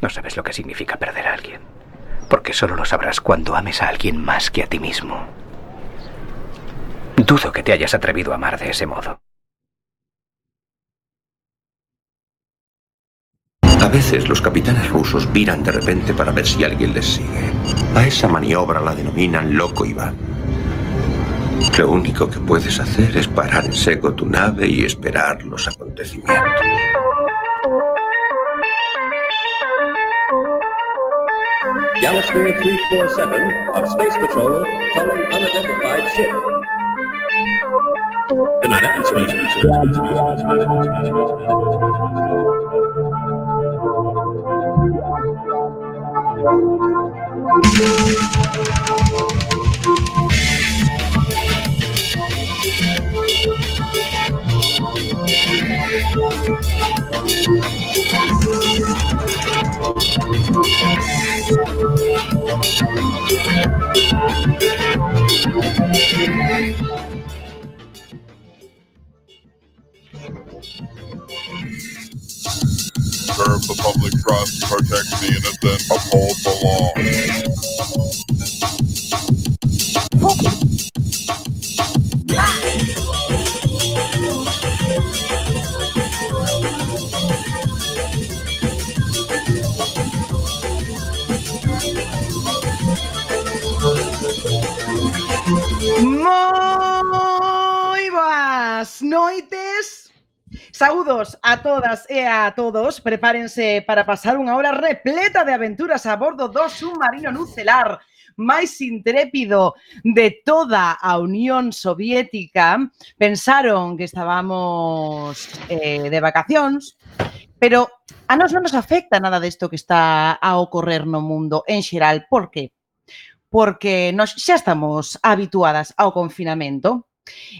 No sabes lo que significa perder a alguien. Porque solo lo sabrás cuando ames a alguien más que a ti mismo. Dudo que te hayas atrevido a amar de ese modo. A veces los capitanes rusos viran de repente para ver si alguien les sigue. A esa maniobra la denominan loco Iván. Lo único que puedes hacer es parar en seco tu nave y esperar los acontecimientos. Galaxy 347 of Space Patrol calling unidentified ship. United Space serve the public trust, protect the innocent, uphold the law. Moi boas noites. Saúdos a todas e a todos. Prepárense para pasar unha hora repleta de aventuras a bordo do submarino nucelar máis intrépido de toda a Unión Soviética. Pensaron que estábamos eh, de vacacións, pero a nos non nos afecta nada desto que está a ocorrer no mundo en xeral. Por que? porque nós xa estamos habituadas ao confinamento,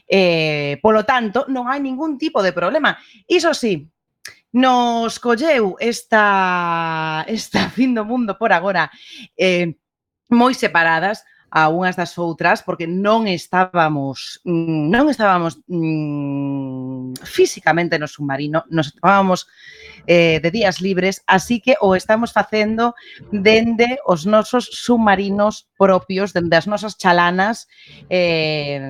eh, polo tanto, non hai ningún tipo de problema. Iso sí, nos colleu esta, esta fin do mundo por agora eh, moi separadas, a unhas das outras porque non estábamos mm, non estábamos mm, físicamente no submarino, nos estábamos eh, de días libres, así que o estamos facendo dende os nosos submarinos propios, dende as nosas chalanas eh,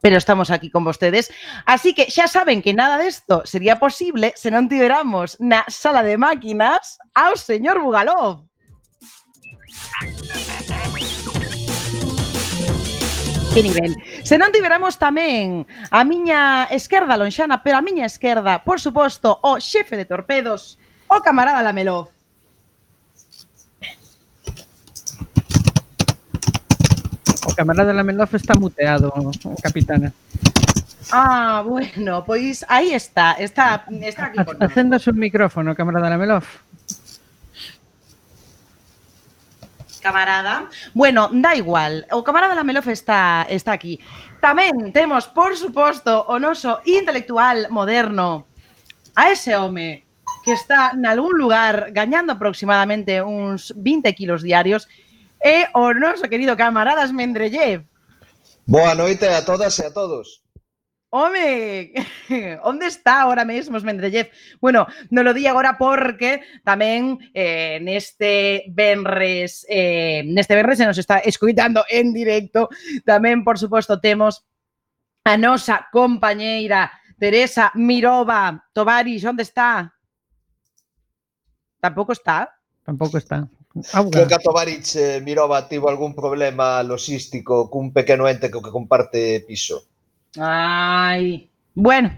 pero estamos aquí con vostedes. Así que xa saben que nada desto sería posible se non tiveramos na sala de máquinas ao señor Bugalov. Que nivel. Se non tiveramos tamén a miña esquerda lonxana, pero a miña esquerda, por suposto, o xefe de torpedos, o camarada Lamelov. O camarada Lamelov está muteado, capitana. Ah, bueno, pois aí está, está, está aquí con Acéndose o micrófono, camarada Lamelov camarada. Bueno, da igual, o camarada Lamelof está, está aquí. Tamén temos, por suposto, o noso intelectual moderno, a ese home que está nalgún lugar gañando aproximadamente uns 20 kilos diarios e o noso querido camaradas Mendrellev. Boa noite a todas e a todos. Home, onde está ahora mesmo Mendrellev? Bueno, non lo di agora porque tamén eh, neste Benres, eh, neste Benres se nos está escuitando en directo, tamén, por suposto, temos a nosa compañeira Teresa Mirova. Tovaris, onde está? Tampouco está. Tampouco está. Ah, Auga. Creo que a Tovarich eh, Mirova tivo algún problema logístico cun pequeno ente co que comparte piso. Ay. Bueno,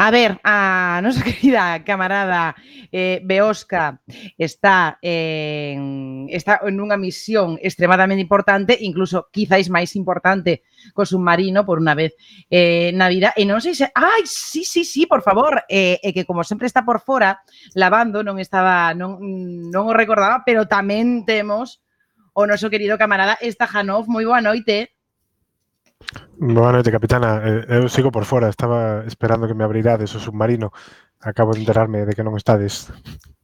a ver, a nosa querida camarada eh, Beosca está, eh, en, está en unha misión extremadamente importante, incluso quizáis máis importante co submarino por unha vez eh, na vida. E non sei se... Ai, sí, sí, sí, por favor. Eh, e eh, eh, que como sempre está por fora, lavando, non estaba... Non, non o recordaba, pero tamén temos o noso querido camarada Estajanov. Moi boa noite. Boa noite, capitana. Eh, eu sigo por fora, estaba esperando que me abrirades o submarino. Acabo de enterarme de que non estades.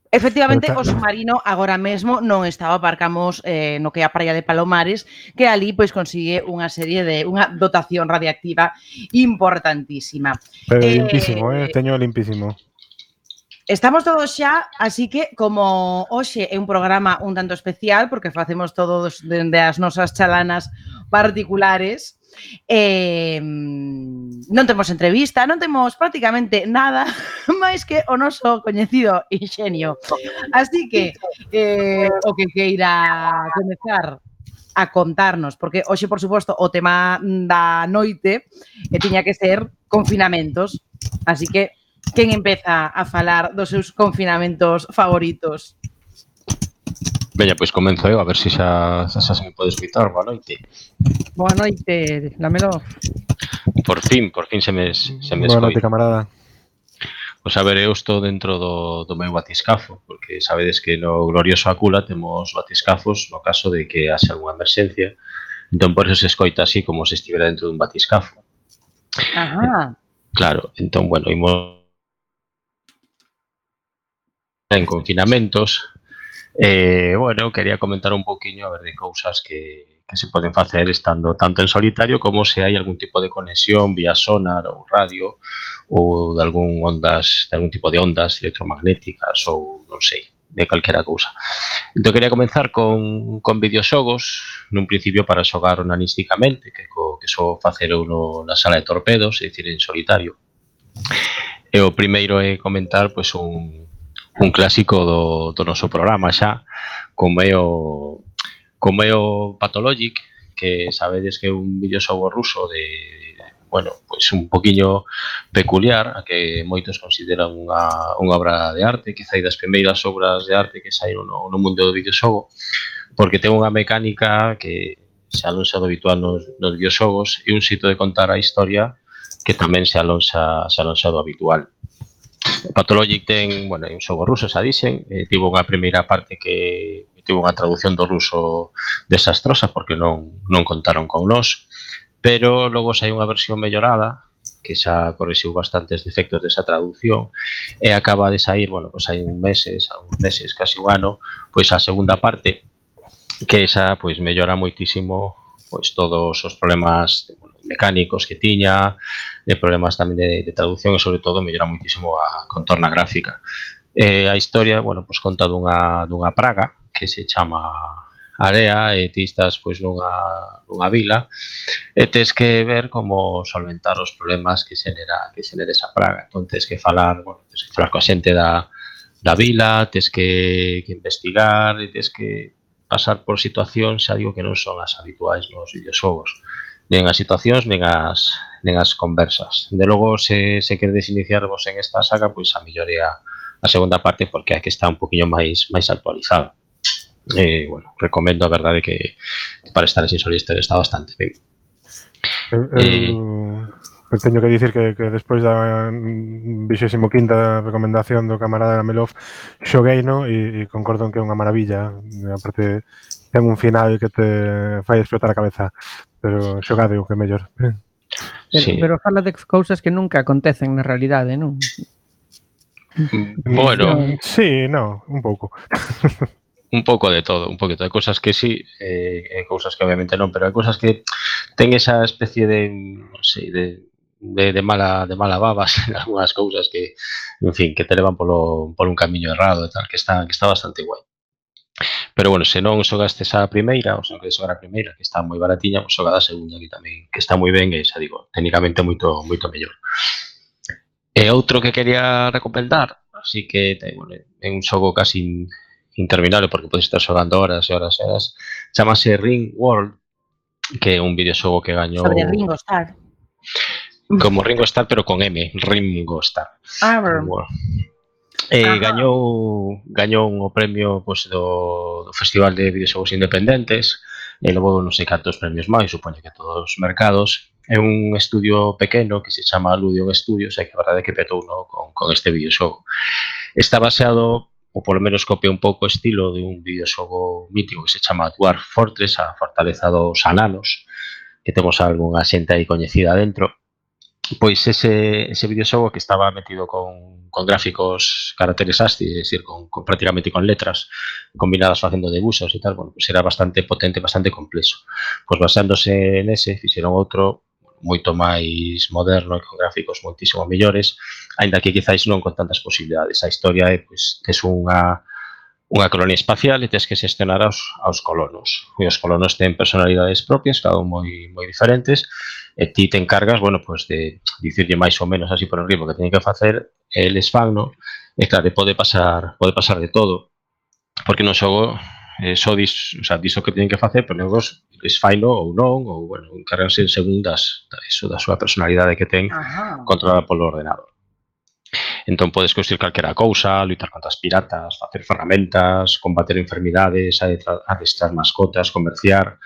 Efectivamente, o submarino agora mesmo non estaba, aparcamos eh, no que é a praia de Palomares, que ali pois consigue unha serie de unha dotación radiactiva importantísima. Pero eh, limpísimo, eh, teño limpísimo. Estamos todos xa, así que como hoxe é un programa un tanto especial porque facemos todos dende as nosas chalanas particulares, Eh, non temos entrevista, non temos prácticamente nada máis que o noso coñecido ingenio. Así que eh, o que queira comezar a contarnos, porque hoxe, por suposto, o tema da noite e tiña que ser confinamentos. Así que, quen empeza a falar dos seus confinamentos favoritos? Veña, pois comenzo eu, a ver se xa, xa, xa se me pode escutar. Boa noite. Boa noite, Lamelo. Por fin, por fin se me, se me escoita. Boa noite, camarada. Pois a ver, eu estou dentro do, do meu batiscafo, porque sabedes que no glorioso Acula temos batiscafos no caso de que haxe algunha emerxencia, entón por eso se escoita así como se estivera dentro dun batiscafo. Ajá. Claro, entón, bueno, imos en confinamentos, Eh, bueno, quería comentar un poquinho a ver de cousas que, que se poden facer estando tanto en solitario como se hai algún tipo de conexión vía sonar ou radio ou de algún ondas, de algún tipo de ondas electromagnéticas ou non sei, de calquera cousa. Entón, quería comenzar con, con videoxogos, nun principio para xogar onanísticamente, que, co, que só facer uno na sala de torpedos, é dicir, en solitario. E o primeiro é comentar pois, un, un clásico do, do noso programa xa, como é o, como é o Pathologic, que sabedes que é un videoxogo ruso de bueno, pois un poquiño peculiar, a que moitos consideran unha, unha obra de arte, que das primeiras obras de arte que saíron no, no mundo do videoxogo, porque ten unha mecánica que se alonsa do habitual nos, nos videoxogos e un sitio de contar a historia que tamén se alonxa, se alonxa do habitual. Pathologic ten, bueno, un xogo ruso, xa dixen, eh, tivo unha primeira parte que tivo unha traducción do ruso desastrosa porque non non contaron con nós, pero logo sai unha versión mellorada que xa corrixiu bastantes defectos desa traducción e acaba de sair, bueno, pois hai un meses, a uns meses, casi un ano, pois a segunda parte que esa pois mellora moitísimo pois todos os problemas, bueno, mecánicos que tiña, de problemas tamén de, de traducción e sobre todo mellora muitísimo a contorna gráfica. Eh, a historia, bueno, pois conta dunha, dunha praga que se chama Area e ti estás pois nunha, nunha vila e tes que ver como solventar os problemas que xenera que xenera esa praga. Entón tes que falar, bueno, tes que falar coa xente da, da vila, tes que, que investigar e tes que pasar por situacións, xa digo, que non son as habituais nos videoxogos nen as situacións, nen as, nen as conversas. De logo, se, se queredes iniciarvos en esta saga, pois a mellore a, a segunda parte, porque a que está un poquinho máis máis actualizada. Eh, bueno, recomendo a verdade que, para estar en solista está bastante ben. Eu, eh, eu teño que dicir que, que despois da 25ª recomendación do camarada Melov xoguei no e, e concordo en que é unha maravilla Aparte, parte ten un final que te fai explotar a cabeza pero xogade o que mellor. Pero, sí. pero fala de cousas que nunca acontecen na realidade, ¿eh? non? Bueno, sí, no, un pouco. un pouco de todo, un poquito. de cousas que sí, eh, e cousas que obviamente non, pero hai cousas que ten esa especie de, non sei, de, de, de mala de mala babas en algunhas cousas que, en fin, que te levan polo, polo un camiño errado e tal, que está que está bastante guai. Pero bueno, se non xogastes a primeira, ou se non queres xogar a primeira, que está moi baratiña, ou xogada a segunda, que tamén que está moi ben, e xa digo, técnicamente moito moito mellor. E outro que quería recomendar, así que bueno, é un xogo casi interminable porque podes estar xogando horas e horas e horas, chamase Ring World, que é un videoxogo que gañou... Sobre Ringo Starr. Como Ringo Starr, pero con M, Ringo Starr. Ah, bueno. Eh, gañou gañou o premio pois, do, do Festival de Videoxogos Independentes e logo non sei cantos premios máis, supoño que todos os mercados. É un estudio pequeno que se chama Ludion Studios e que a verdade é que petou no, con, con este videoxogo. Está baseado ou polo menos copia un pouco o estilo de un videoxogo mítico que se chama Dwarf Fortress, a Fortaleza dos Ananos, que temos algunha xente aí coñecida dentro pois ese, ese videoxogo que estaba metido con, con gráficos caracteres ASCII, é dicir, con, con, prácticamente con letras combinadas facendo debuxos e tal, bueno, pues era bastante potente, bastante complexo. Pois basándose nese, fixeron outro moito máis moderno e con gráficos moitísimo mellores, aínda que quizáis non con tantas posibilidades. A historia é, pois, tes unha unha colonia espacial e tes que xestionar aos, aos colonos. E os colonos ten personalidades propias, cada un moi, moi diferentes, e ti te encargas, bueno, pues de dicirlle máis ou menos así por enriba que teñen que facer, eles fan, no? E claro, pode pasar, pode pasar de todo, porque non xogo eh, só dis, o sea, diso que teñen que facer, pero negos es faino ou non, ou, bueno, encarganse en segundas, da, iso, da súa personalidade que ten Ajá. controlada polo ordenador. Entón podes construir calquera cousa, luitar contra as piratas, facer ferramentas, combater enfermidades, adestrar mascotas, comerciar,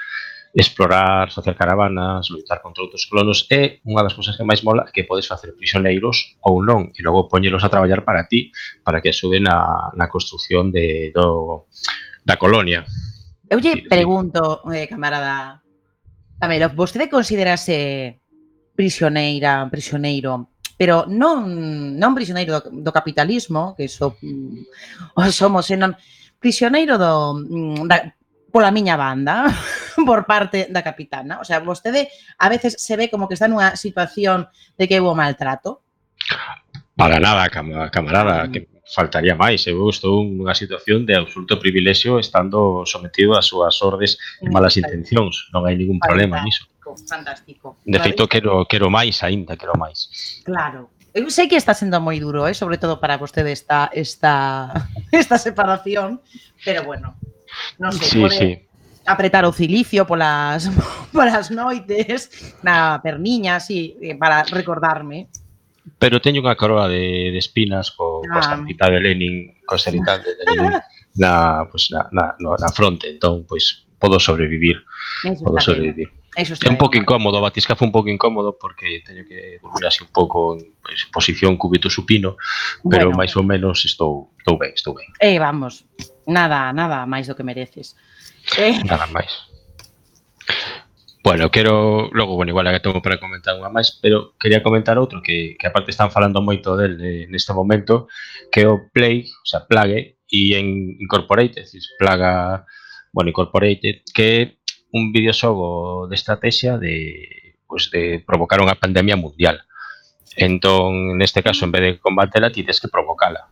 explorar, facer caravanas, luitar contra outros clonos e unha das cousas que máis mola é que podes facer prisioneiros ou non e logo poñelos a traballar para ti para que axuden na, na construción de, do, da colonia. Eu lle pregunto, eh, camarada, Camelo, vostede considerase prisioneira, prisioneiro pero non non prisioneiro do, do capitalismo, que so, o mm, somos, eh, senón prisioneiro do mm, da, pola miña banda por parte da capitana. O sea, vostede a veces se ve como que está nunha situación de que hubo maltrato. Para nada, camarada, mm. que faltaría máis. Eu estou nunha situación de absoluto privilexio estando sometido ás súas ordes e malas intencións. Non hai ningún problema niso fantástico, fantástico. De feito, quero, quero máis aínda, quero máis. Claro. Eu sei que está sendo moi duro, eh? sobre todo para vostede esta, esta, esta separación, pero bueno, non sei, sí, pode sí. apretar o cilicio polas, polas noites, na perniña, así, eh, para recordarme. Pero teño unha coroa de, de espinas co, ah. coa estampita de Lenin, co estampita de Lenin na, pues, na, na, na fronte, entón, pois, pues, podo sobrevivir. Eso podo sobrevivir. Bien. Eso está é un pouco incómodo, o batiscafo un pouco incómodo porque teño que dormir así un pouco en pues, posición cúbito supino, pero bueno, máis ou menos estou estou ben, estou ben. Eh, vamos, nada, nada máis do que mereces. Eh. Nada máis. Bueno, quero, logo, bueno, igual que tengo para comentar unha máis, pero quería comentar outro que, que aparte están falando moito del de, neste momento, que é o Play, o sea, Plague, e en Incorporated, es Plaga, bueno, Incorporated, que un videoxogo de estrategia de, pues, de provocar unha pandemia mundial. Entón, neste caso, en vez de combatela, ti tens que provocala.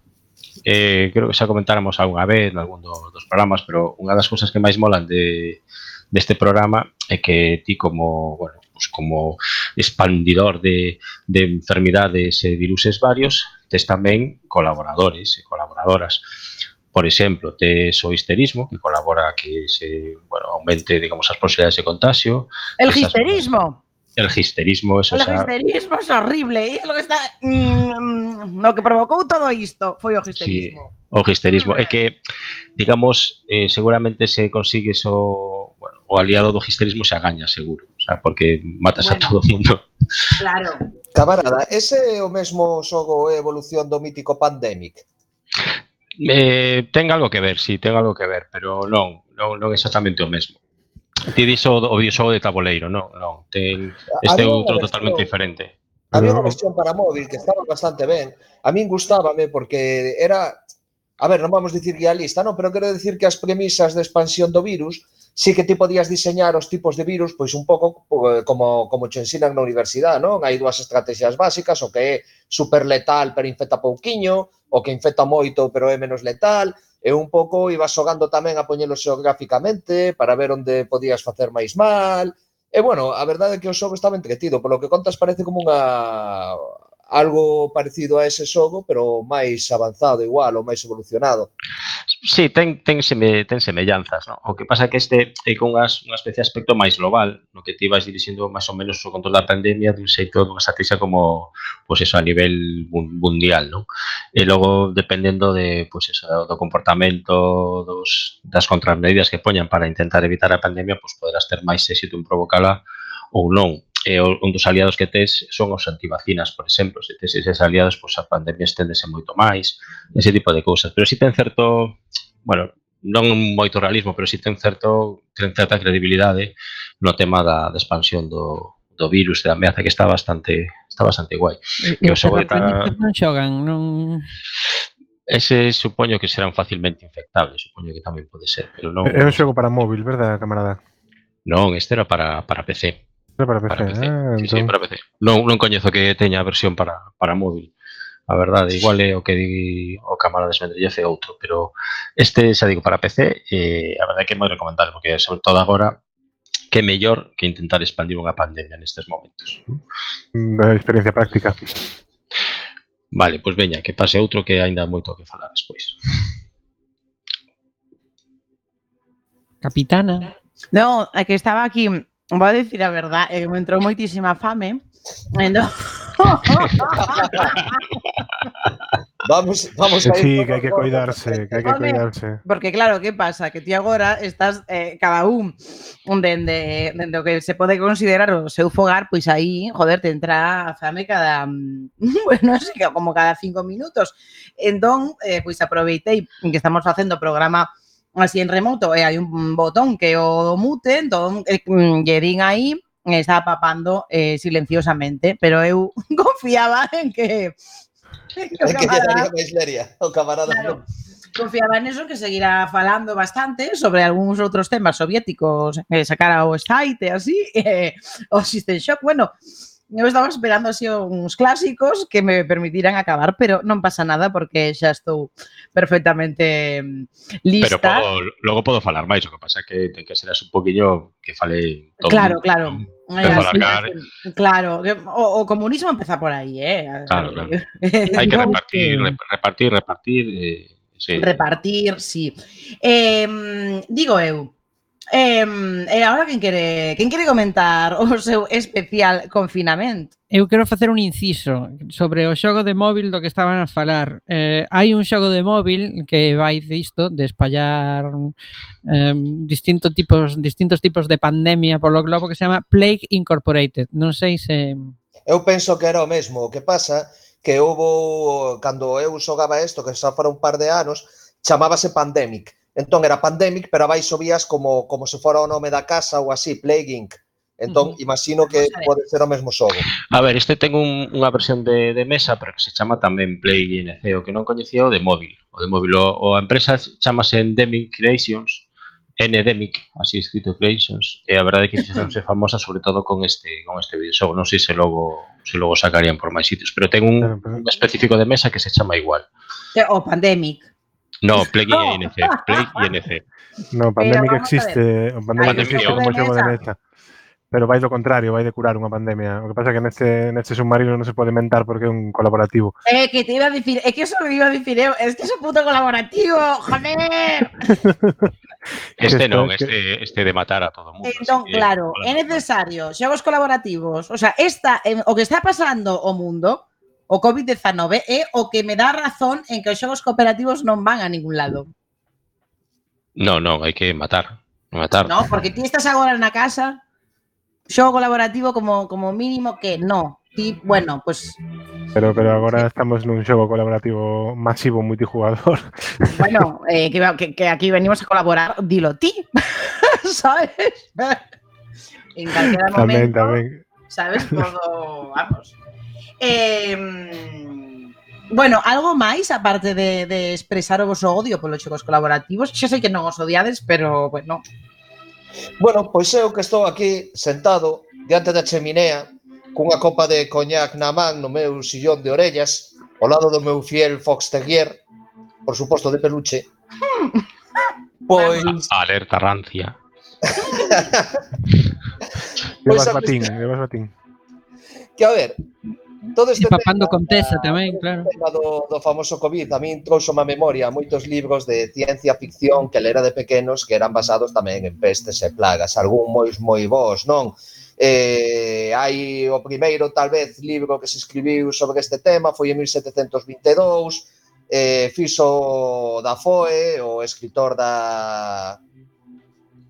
Eh, creo que xa comentáramos algunha vez en algún do, dos programas, pero unha das cousas que máis molan de, deste programa é que ti como, bueno, pues como expandidor de, de enfermidades e viruses varios, tes tamén colaboradores e colaboradoras Por exemplo, tes o histerismo, que colabora a que se, bueno, aumente, digamos, as posibilidades de contagio. El esas, histerismo. El histerismo, eso El xa... histerismo é horrible, é lo que está mm, mm no que provocou todo isto foi o histerismo. Sí, o histerismo é que digamos, eh, seguramente se consigues o bueno, o aliado do histerismo se agaña, seguro, o sea, porque matas bueno, a todo o mundo. Claro. Camarada, ese é o mesmo xogo e evolución do mítico Pandemic. Eh, ten algo que ver, si sí, ten algo que ver, pero non, non, non exactamente o mesmo. Ti dixo o, videoxogo de tabuleiro, non, non, ten este Había outro totalmente diferente. Había unha versión para móvil que estaba bastante ben. A min gustábame porque era A ver, non vamos dicir guía non, pero quero dicir que as premisas de expansión do virus sí que ti podías diseñar os tipos de virus pois un pouco eh, como, como che ensinan na universidade, non? Hai dúas estrategias básicas, o que é superletal pero infecta pouquiño, o que infecta moito pero é menos letal, e un pouco ibas xogando tamén a poñelo xeográficamente para ver onde podías facer máis mal, E bueno, a verdade é que o xogo estaba entretido, polo que contas parece como unha algo parecido a ese xogo, pero máis avanzado igual ou máis evolucionado. Sí, ten, ten, seme, ten semellanzas, no? o que pasa é que este é con unhas, unha especie de aspecto máis global, no que ti vas dirixindo máis ou menos o control da pandemia dun xeito dunha estrategia como pues eso, a nivel mundial, non? E logo, dependendo de, pues eso, do comportamento dos, das contramedidas que poñan para intentar evitar a pandemia, pues poderás ter máis éxito en provocala ou non e un dos aliados que tes son os antivacinas, por exemplo, se tes eses aliados, pois a pandemia esténdese moito máis, ese tipo de cousas, pero si ten certo, bueno, non moito realismo, pero si ten certo ten certa credibilidade no tema da, da expansión do, do virus e da ameaza que está bastante está bastante guai. E, e os sobrata... non xogan, non Ese supoño que serán facilmente infectables, supoño que tamén pode ser, pero non... É un xogo para móvil, verdad, camarada? Non, este era para, para PC. Para PC, para PC. Eh, sí, entón... sí, para PC. Non, non coñezo que teña a versión para, para móvil. A verdade, igual é o que di o cámara desmendrillece outro, pero este xa digo para PC, eh, a verdade que é moi recomendable, porque sobre todo agora que mellor que intentar expandir unha pandemia nestes momentos. Unha mm, experiencia práctica. Vale, pois veña, que pase outro que aínda moito que falar despois. Capitana. No, que estaba aquí vou a decir a verdade, é que me entrou moitísima fame. Entón, Vamos, vamos a ir. Sí, que hai que cuidarse, que hai que Home, cuidarse. Porque claro, que pasa? Que ti agora estás eh, cada un dende, dende o que se pode considerar o seu fogar, pois aí, joder, te entra a fame cada, mm, bueno, así que como cada cinco minutos. Entón, eh, pois aproveitei que estamos facendo programa así en remoto, eh, e hai un botón que o mute, entón eh, mm, lle din aí está papando eh, silenciosamente, pero eu confiaba en que en que o camarada, o camarada claro, confiaba en eso que seguirá falando bastante sobre algúns outros temas soviéticos eh, sacara o site así, eh, o System Shock, bueno, eu estaba esperando así uns clásicos que me permitiran acabar, pero non pasa nada porque xa estou perfectamente mm, lista. Pero podo, logo podo falar máis, o que pasa que ten que ser así un poquillo que fale todo. Claro, mundo, claro. Alargar. Claro, o, o comunismo empeza por aí, eh? Claro, claro. Hai que repartir, repartir, repartir, eh, sí. Repartir, sí. Eh, digo eu, Eh, e agora quen quere, quen quere comentar o seu especial confinamento? Eu quero facer un inciso sobre o xogo de móvil do que estaban a falar. Eh, hai un xogo de móvil que vai disto de espallar eh, distintos tipos distintos tipos de pandemia polo globo que se chama Plague Incorporated. Non sei se Eu penso que era o mesmo, o que pasa que houve, cando eu xogaba isto, que xa fora un par de anos, chamábase Pandemic Entón era Pandemic, pero abaixo vías como, como se fora o nome da casa ou así, Plague Inc. Entón, uh -huh. imagino que pode ser o mesmo xogo. A ver, este ten un, unha versión de, de mesa, pero que se chama tamén Play INC, o que non coñecía o de móvil. O de móvil, o, o a empresa chamase Endemic Creations, Endemic, así escrito Creations, e a verdade é que fixeronse famosa sobre todo con este con este videoxogo. Non sei se logo se logo sacarían por máis sitios, pero ten un, pero... un específico de mesa que se chama igual. O Pandemic. No, Plague no. y NC. Plague y NC. No, pandemia existe. Pandemia Ay, existe como yo de esta. Pero vais lo contrario, vais de curar unha pandemia. O que pasa é que neste, neste submarino non se pode mentar porque é un colaborativo. É eh, que te iba a dicir, é que eso me iba a dicir eu, eh, es que es un puto colaborativo, joder. este non, este, este de matar a todo mundo. Entón, claro, é necesario, xogos colaborativos. O sea, esta, eh, o que está pasando o mundo, o COVID-19, é o que me dá razón en que os xogos cooperativos non van a ningún lado. No, no, hai que matar. Matar. No, porque ti estás agora na casa, xogo colaborativo como, como mínimo que no. Ti, bueno, pues, Pero pero agora estamos nun xogo colaborativo masivo multijugador. bueno, eh, que, que, que aquí venimos a colaborar, dilo ti, ¿sabes? en calquera tamén, momento, tamén. ¿sabes? Todo, vamos. Eh, bueno, algo máis aparte de, de expresar o vosso odio polos xogos colaborativos? Xa sei que non os odiades, pero bueno. Bueno, pois eu que estou aquí sentado diante da cheminea cunha copa de coñac na man no meu sillón de orellas ao lado do meu fiel Fox Terrier, por suposto de peluche. pois a, alerta rancia. pois levas batín, eh, levas batín. Que a ver, todo este papando tema, con tesa tamén, claro. tema do, do famoso COVID, a min trouxo má memoria moitos libros de ciencia ficción que lera de pequenos que eran basados tamén en pestes e plagas, algún moi moi bons, non? Eh, hai o primeiro, tal vez, libro que se escribiu sobre este tema, foi en 1722, eh, fixo da Foe, o escritor da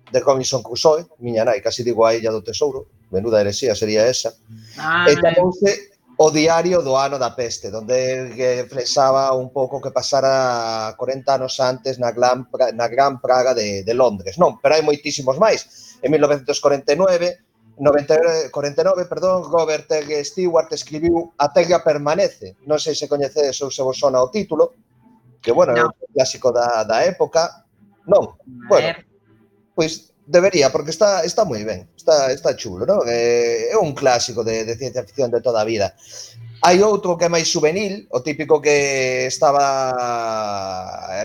de Robinson Crusoe, miña nai, casi digo a illa do tesouro, menuda heresía sería esa. Ah, e chamouse o diario do ano da peste, donde eh, flexaba un pouco que pasara 40 anos antes na gran, na gran praga de, de Londres. Non, pero hai moitísimos máis. En 1949, 90, 49, perdón, Robert T. Stewart escribiu A Terra Permanece. Non sei se coñecedes ou se vos sona o título, que, bueno, no. é un clásico da, da época. Non, bueno, pois Debería, porque está está moi ben, está está chulo, non? É, é un clásico de, de ciencia ficción de toda a vida. Hai outro que é máis juvenil, o típico que estaba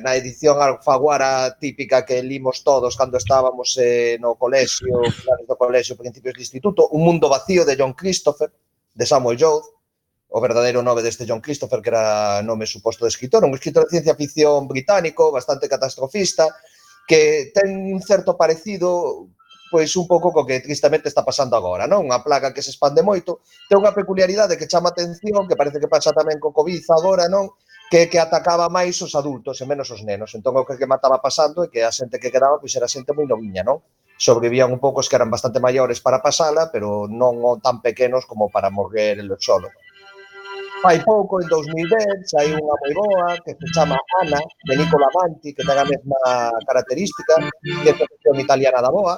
na edición Alfaguara típica que limos todos cando estábamos eh, no colexio, finales do colexio, principios de instituto, Un mundo vacío de John Christopher, de Samuel Joad, o verdadeiro nome deste John Christopher, que era nome suposto de escritor, un escritor de ciencia ficción británico, bastante catastrofista, que ten un certo parecido pois un pouco co que tristamente está pasando agora, non? Unha plaga que se expande moito, ten unha peculiaridade que chama atención, que parece que pasa tamén co Covid agora, non? Que, que atacaba máis os adultos e menos os nenos. Entón, o que, que mataba pasando é que a xente que quedaba pois era xente moi noviña, non? Sobrevivían un pouco os que eran bastante maiores para pasala, pero non tan pequenos como para morrer el solo fai pouco, en 2010, hai unha moi boa que se chama Ana, de Nicola Manti, que ten a mesma característica, que é profesión italiana da boa,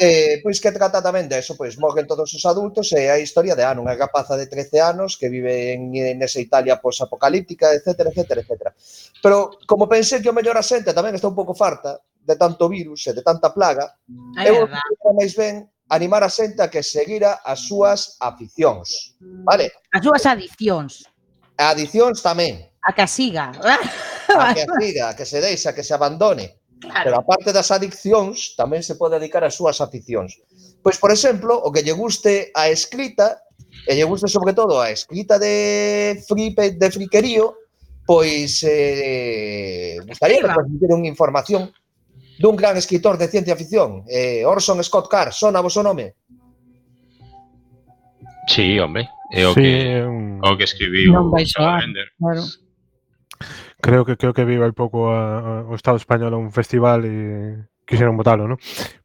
eh, pois que trata tamén de eso, pois morren todos os adultos e a historia de Ana, unha capaza de 13 anos que vive en, en esa Italia posapocalíptica, etc, etc, etc. Pero como pensei que o mellor a xente tamén está un pouco farta de tanto virus e de tanta plaga, Ay, eu máis ben animar a xente a que seguira as súas aficións, vale? As súas adicións. Adicións tamén. A que a siga. A que a siga, a que se deixa, a que se abandone. Claro. Pero aparte das adiccións, tamén se pode dedicar ás súas aficións. Pois, por exemplo, o que lle guste a escrita, e lle guste sobre todo a escrita de fripe, de friquerío, pois eh, gustaría que transmitir unha información dun gran escritor de ciencia ficción, eh, Orson Scott Card, sona vos o nome? Sí, hombre, é o sí, que un... o que escribiu non vai soar, claro. Creo que creo que vive hai pouco a, a, o Estado español a un festival e quixeron botalo, non?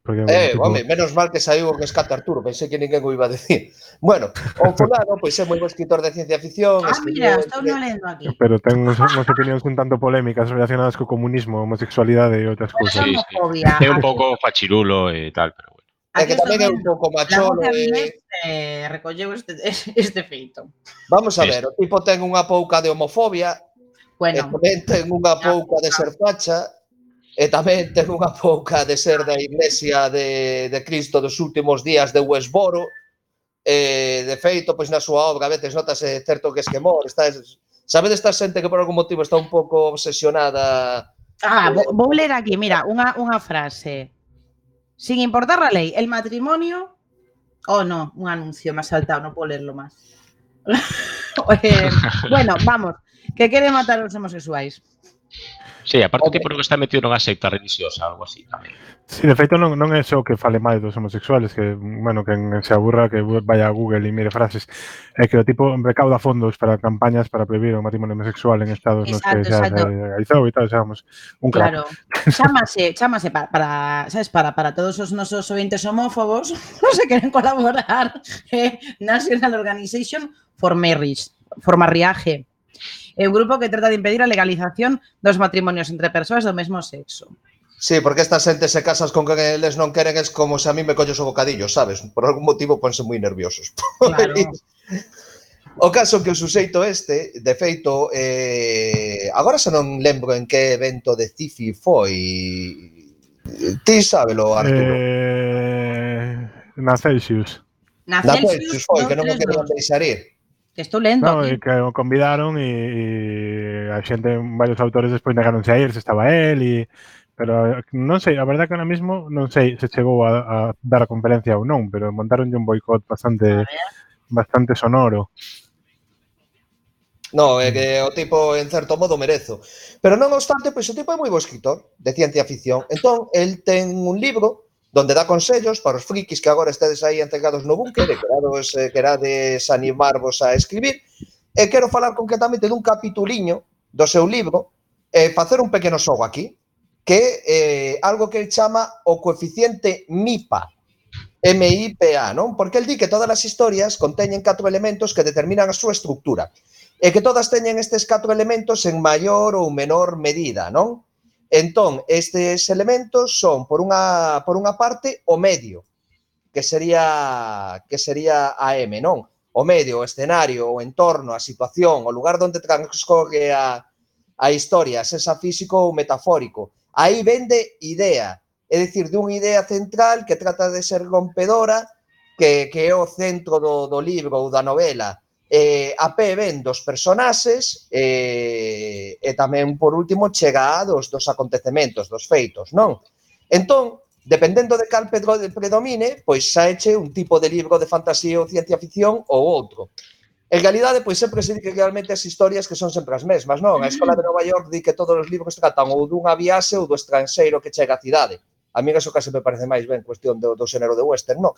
Porque, eh, tipo... home, menos mal que saiu o rescate Arturo, pensei que ninguén o iba a decir. Bueno, o fulano, pois pues, é moi bo escritor de ciencia ficción. Ah, mira, estou no lendo aquí. Pero ten unhas, unhas opinións un tanto polémicas relacionadas co comunismo, homosexualidade e outras cousas. Sí, sí. É un pouco fachirulo e tal, pero bueno. É que tamén é un pouco macholo. E... Eh, recolleu este, este feito. Vamos a ver, o tipo ten unha pouca de homofobia, bueno, e tamén ten unha pouca de ser facha, e tamén ten unha pouca de ser da Iglesia de, de Cristo dos últimos días de Westboro, e, de feito, pois na súa obra a veces notase certo que esquemor, está, sabedes esta xente que por algún motivo está un pouco obsesionada Ah, vou, vou ler aquí, mira, unha, unha frase. Sin importar a lei, el matrimonio... Oh, no, un anuncio, me ha saltado, no puedo leerlo máis. eh, bueno, vamos, que quere matar os homosexuais. Sí, aparte okay. que por que está metido nunha secta religiosa, algo así tamén. Sí, de feito non, non é só que fale mal dos homosexuales, que, bueno, que se aburra que vaya a Google e mire frases. É que o tipo recauda fondos para campañas para prohibir o matrimonio homosexual en estados exacto, nos que xa exacto. se legalizou e tal, xa vamos, un crack. Claro. Chámase, chámase para, para, sabes, para, para todos os nosos ointes homófobos non se queren colaborar eh, National Organization for Marriage, for Marriage é un grupo que trata de impedir a legalización dos matrimonios entre persoas do mesmo sexo. Sí, porque esta xente se casas con que eles non queren es como se a mí me colles o bocadillo, sabes? Por algún motivo ponse moi nerviosos. Claro. O caso que o suxeito este, de feito, eh, agora xa non lembro en que evento de Cifi foi. Ti sábelo, Arturo? Eh, na Celsius. Na Celsius, na Celsius foi, que non me querían deixar ir. Que estou lendo. No, aquí. que o convidaron e, e a xente, varios autores despois negaronse a ir, se estaba él e pero non sei, a verdad que ahora mismo non sei se chegou a, a dar a conferencia ou non, pero montaron un boicot bastante bastante sonoro. No, é que o tipo en certo modo merezo. Pero non obstante, pois o tipo é moi bo escritor de ciencia ficción. Entón, el ten un libro donde dá consellos para os frikis que agora estedes aí entregados no búnker e querades, eh, querades animarvos a escribir. E quero falar concretamente dun capituliño do seu libro e facer un pequeno xogo aquí, que é algo que ele chama o coeficiente MIPA, MIPA, non? Porque el di que todas as historias conteñen catro elementos que determinan a súa estructura e que todas teñen estes catro elementos en maior ou menor medida, non? Entón, estes elementos son, por unha, por unha parte, o medio, que sería que sería a M, non? O medio, o escenario, o entorno, a situación, o lugar onde transcorre a, a historia, sexa físico ou metafórico. Aí vende idea, é dicir, dunha idea central que trata de ser rompedora, que, que é o centro do, do libro ou da novela. Eh, a P ven dos personaxes, eh, e, tamén, por último, chega dos, dos acontecementos, dos feitos, non? Entón, dependendo de cal Pedro predomine, pois saeche un tipo de libro de fantasía ou ciencia ficción ou outro. En realidade, pois sempre se di que realmente as historias que son sempre as mesmas, non? A Escola de Nova York di que todos os libros tratan ou dunha viaxe ou do estranxeiro que chega á cidade. A mí eso case me parece máis ben cuestión do, do xénero de western, non?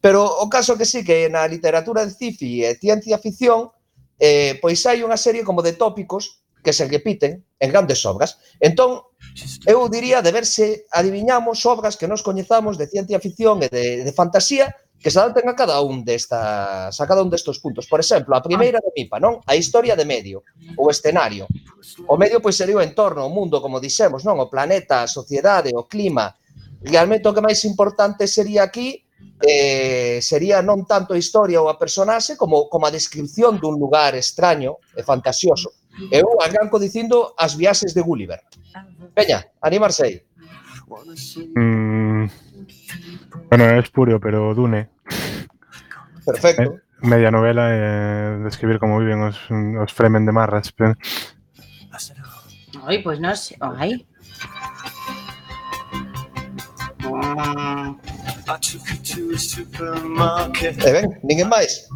Pero o caso que sí que na literatura de sci-fi e ciencia ficción, eh, pois hai unha serie como de tópicos que se repiten en grandes obras. Entón, eu diría de verse adiviñamos obras que nos coñezamos de ciencia ficción e de, de fantasía que se adapten a cada un destas a cada un destes puntos. Por exemplo, a primeira de Mipa, non? A historia de medio, o escenario. O medio pois sería o entorno, o mundo, como dixemos, non? O planeta, a sociedade, o clima. Realmente o que máis importante sería aquí eh, sería non tanto a historia ou a personaxe como, como a descripción dun lugar extraño e fantasioso Eu arranco dicindo as viaxes de Gulliver. Veña, animarse aí. Mm, bueno, é espurio, pero Dune. Perfecto. Eh, media novela e eh, describir como viven os, os fremen de marras. Pero... Ai, pois pues non sei. Ai. E ben, ninguén máis.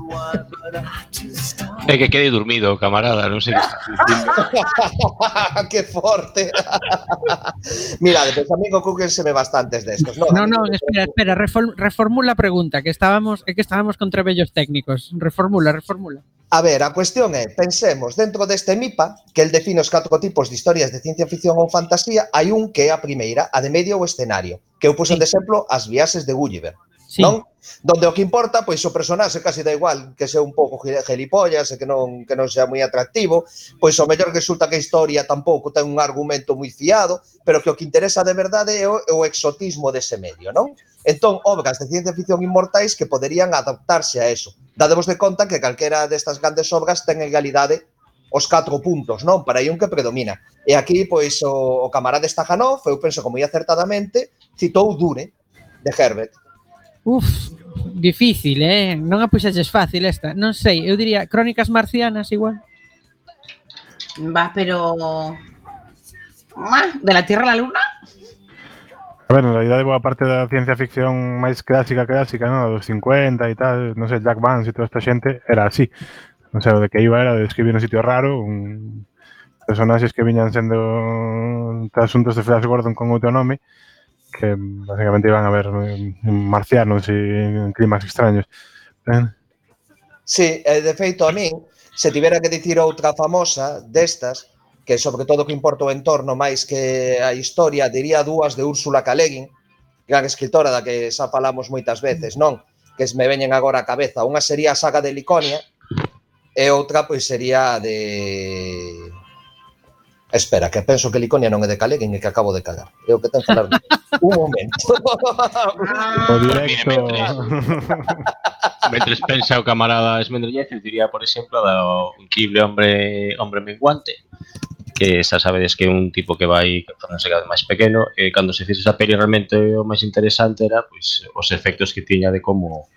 É que quede dormido, camarada, non sei que está Que forte. Mirade, pois pues a mí ocúquense bastantes destos, non? Non, non, espera, espera, reformula a pregunta, que estábamos, é que estábamos contra trebellos técnicos. Reformula, reformula. A ver, a cuestión é, pensemos, dentro deste MIPA, que el define os catro tipos de historias de ciencia ficción ou fantasía, hai un que é a primeira, a de medio ou escenario, que eu puxo sí. de exemplo as viaxes de Gulliver. Sí. Non? Donde o que importa, pois o personaxe casi da igual que sea un pouco gelipollas e que non, que non sea moi atractivo, pois o mellor resulta que a historia tampouco ten un argumento moi fiado, pero que o que interesa de verdade é o, é o exotismo dese medio, non? Entón, obras de ciencia ficción inmortais que poderían adaptarse a eso. Dademos de conta que calquera destas grandes obras ten en realidade os catro puntos, non? Para aí un que predomina. E aquí, pois, o, o camarada Stajanov, eu penso como moi acertadamente, citou Dune, de Herbert Uf, difícil, eh? Non a puxaches fácil esta. Non sei, eu diría Crónicas Marcianas igual. Va, pero... Ah, de la Tierra a la Luna? A ver, en realidad boa parte da ciencia ficción máis clásica clásica, non? Dos 50 e tal, non sei, Jack Vance e toda esta xente, era así. Non sei, o de que iba era de escribir un sitio raro, un personaxes que viñan sendo mm, asuntos de Flash Gordon con outro nome, que mm, básicamente iban a ver mm, marcianos e climas extraños. Eh? Sí, eh, de feito a min, se tivera que dicir outra famosa destas, que sobre todo que importa o entorno máis que a historia, diría dúas de Úrsula Caleguin, gran escritora da que xa falamos moitas veces, non? Que me veñen agora a cabeza. Unha sería a saga de Liconia e outra pois sería a de Espera, que penso que Liconia non é de Caleguen e que acabo de cagar. É o que ten que falar. un momento. o directo. Mentres pensa o camarada Esmendrellez, diría, por exemplo, do increíble hombre hombre menguante, que xa sabedes que é un tipo que vai tornarse cada máis pequeno e cando se fixe esa peli realmente o máis interesante era pois, os efectos que tiña de como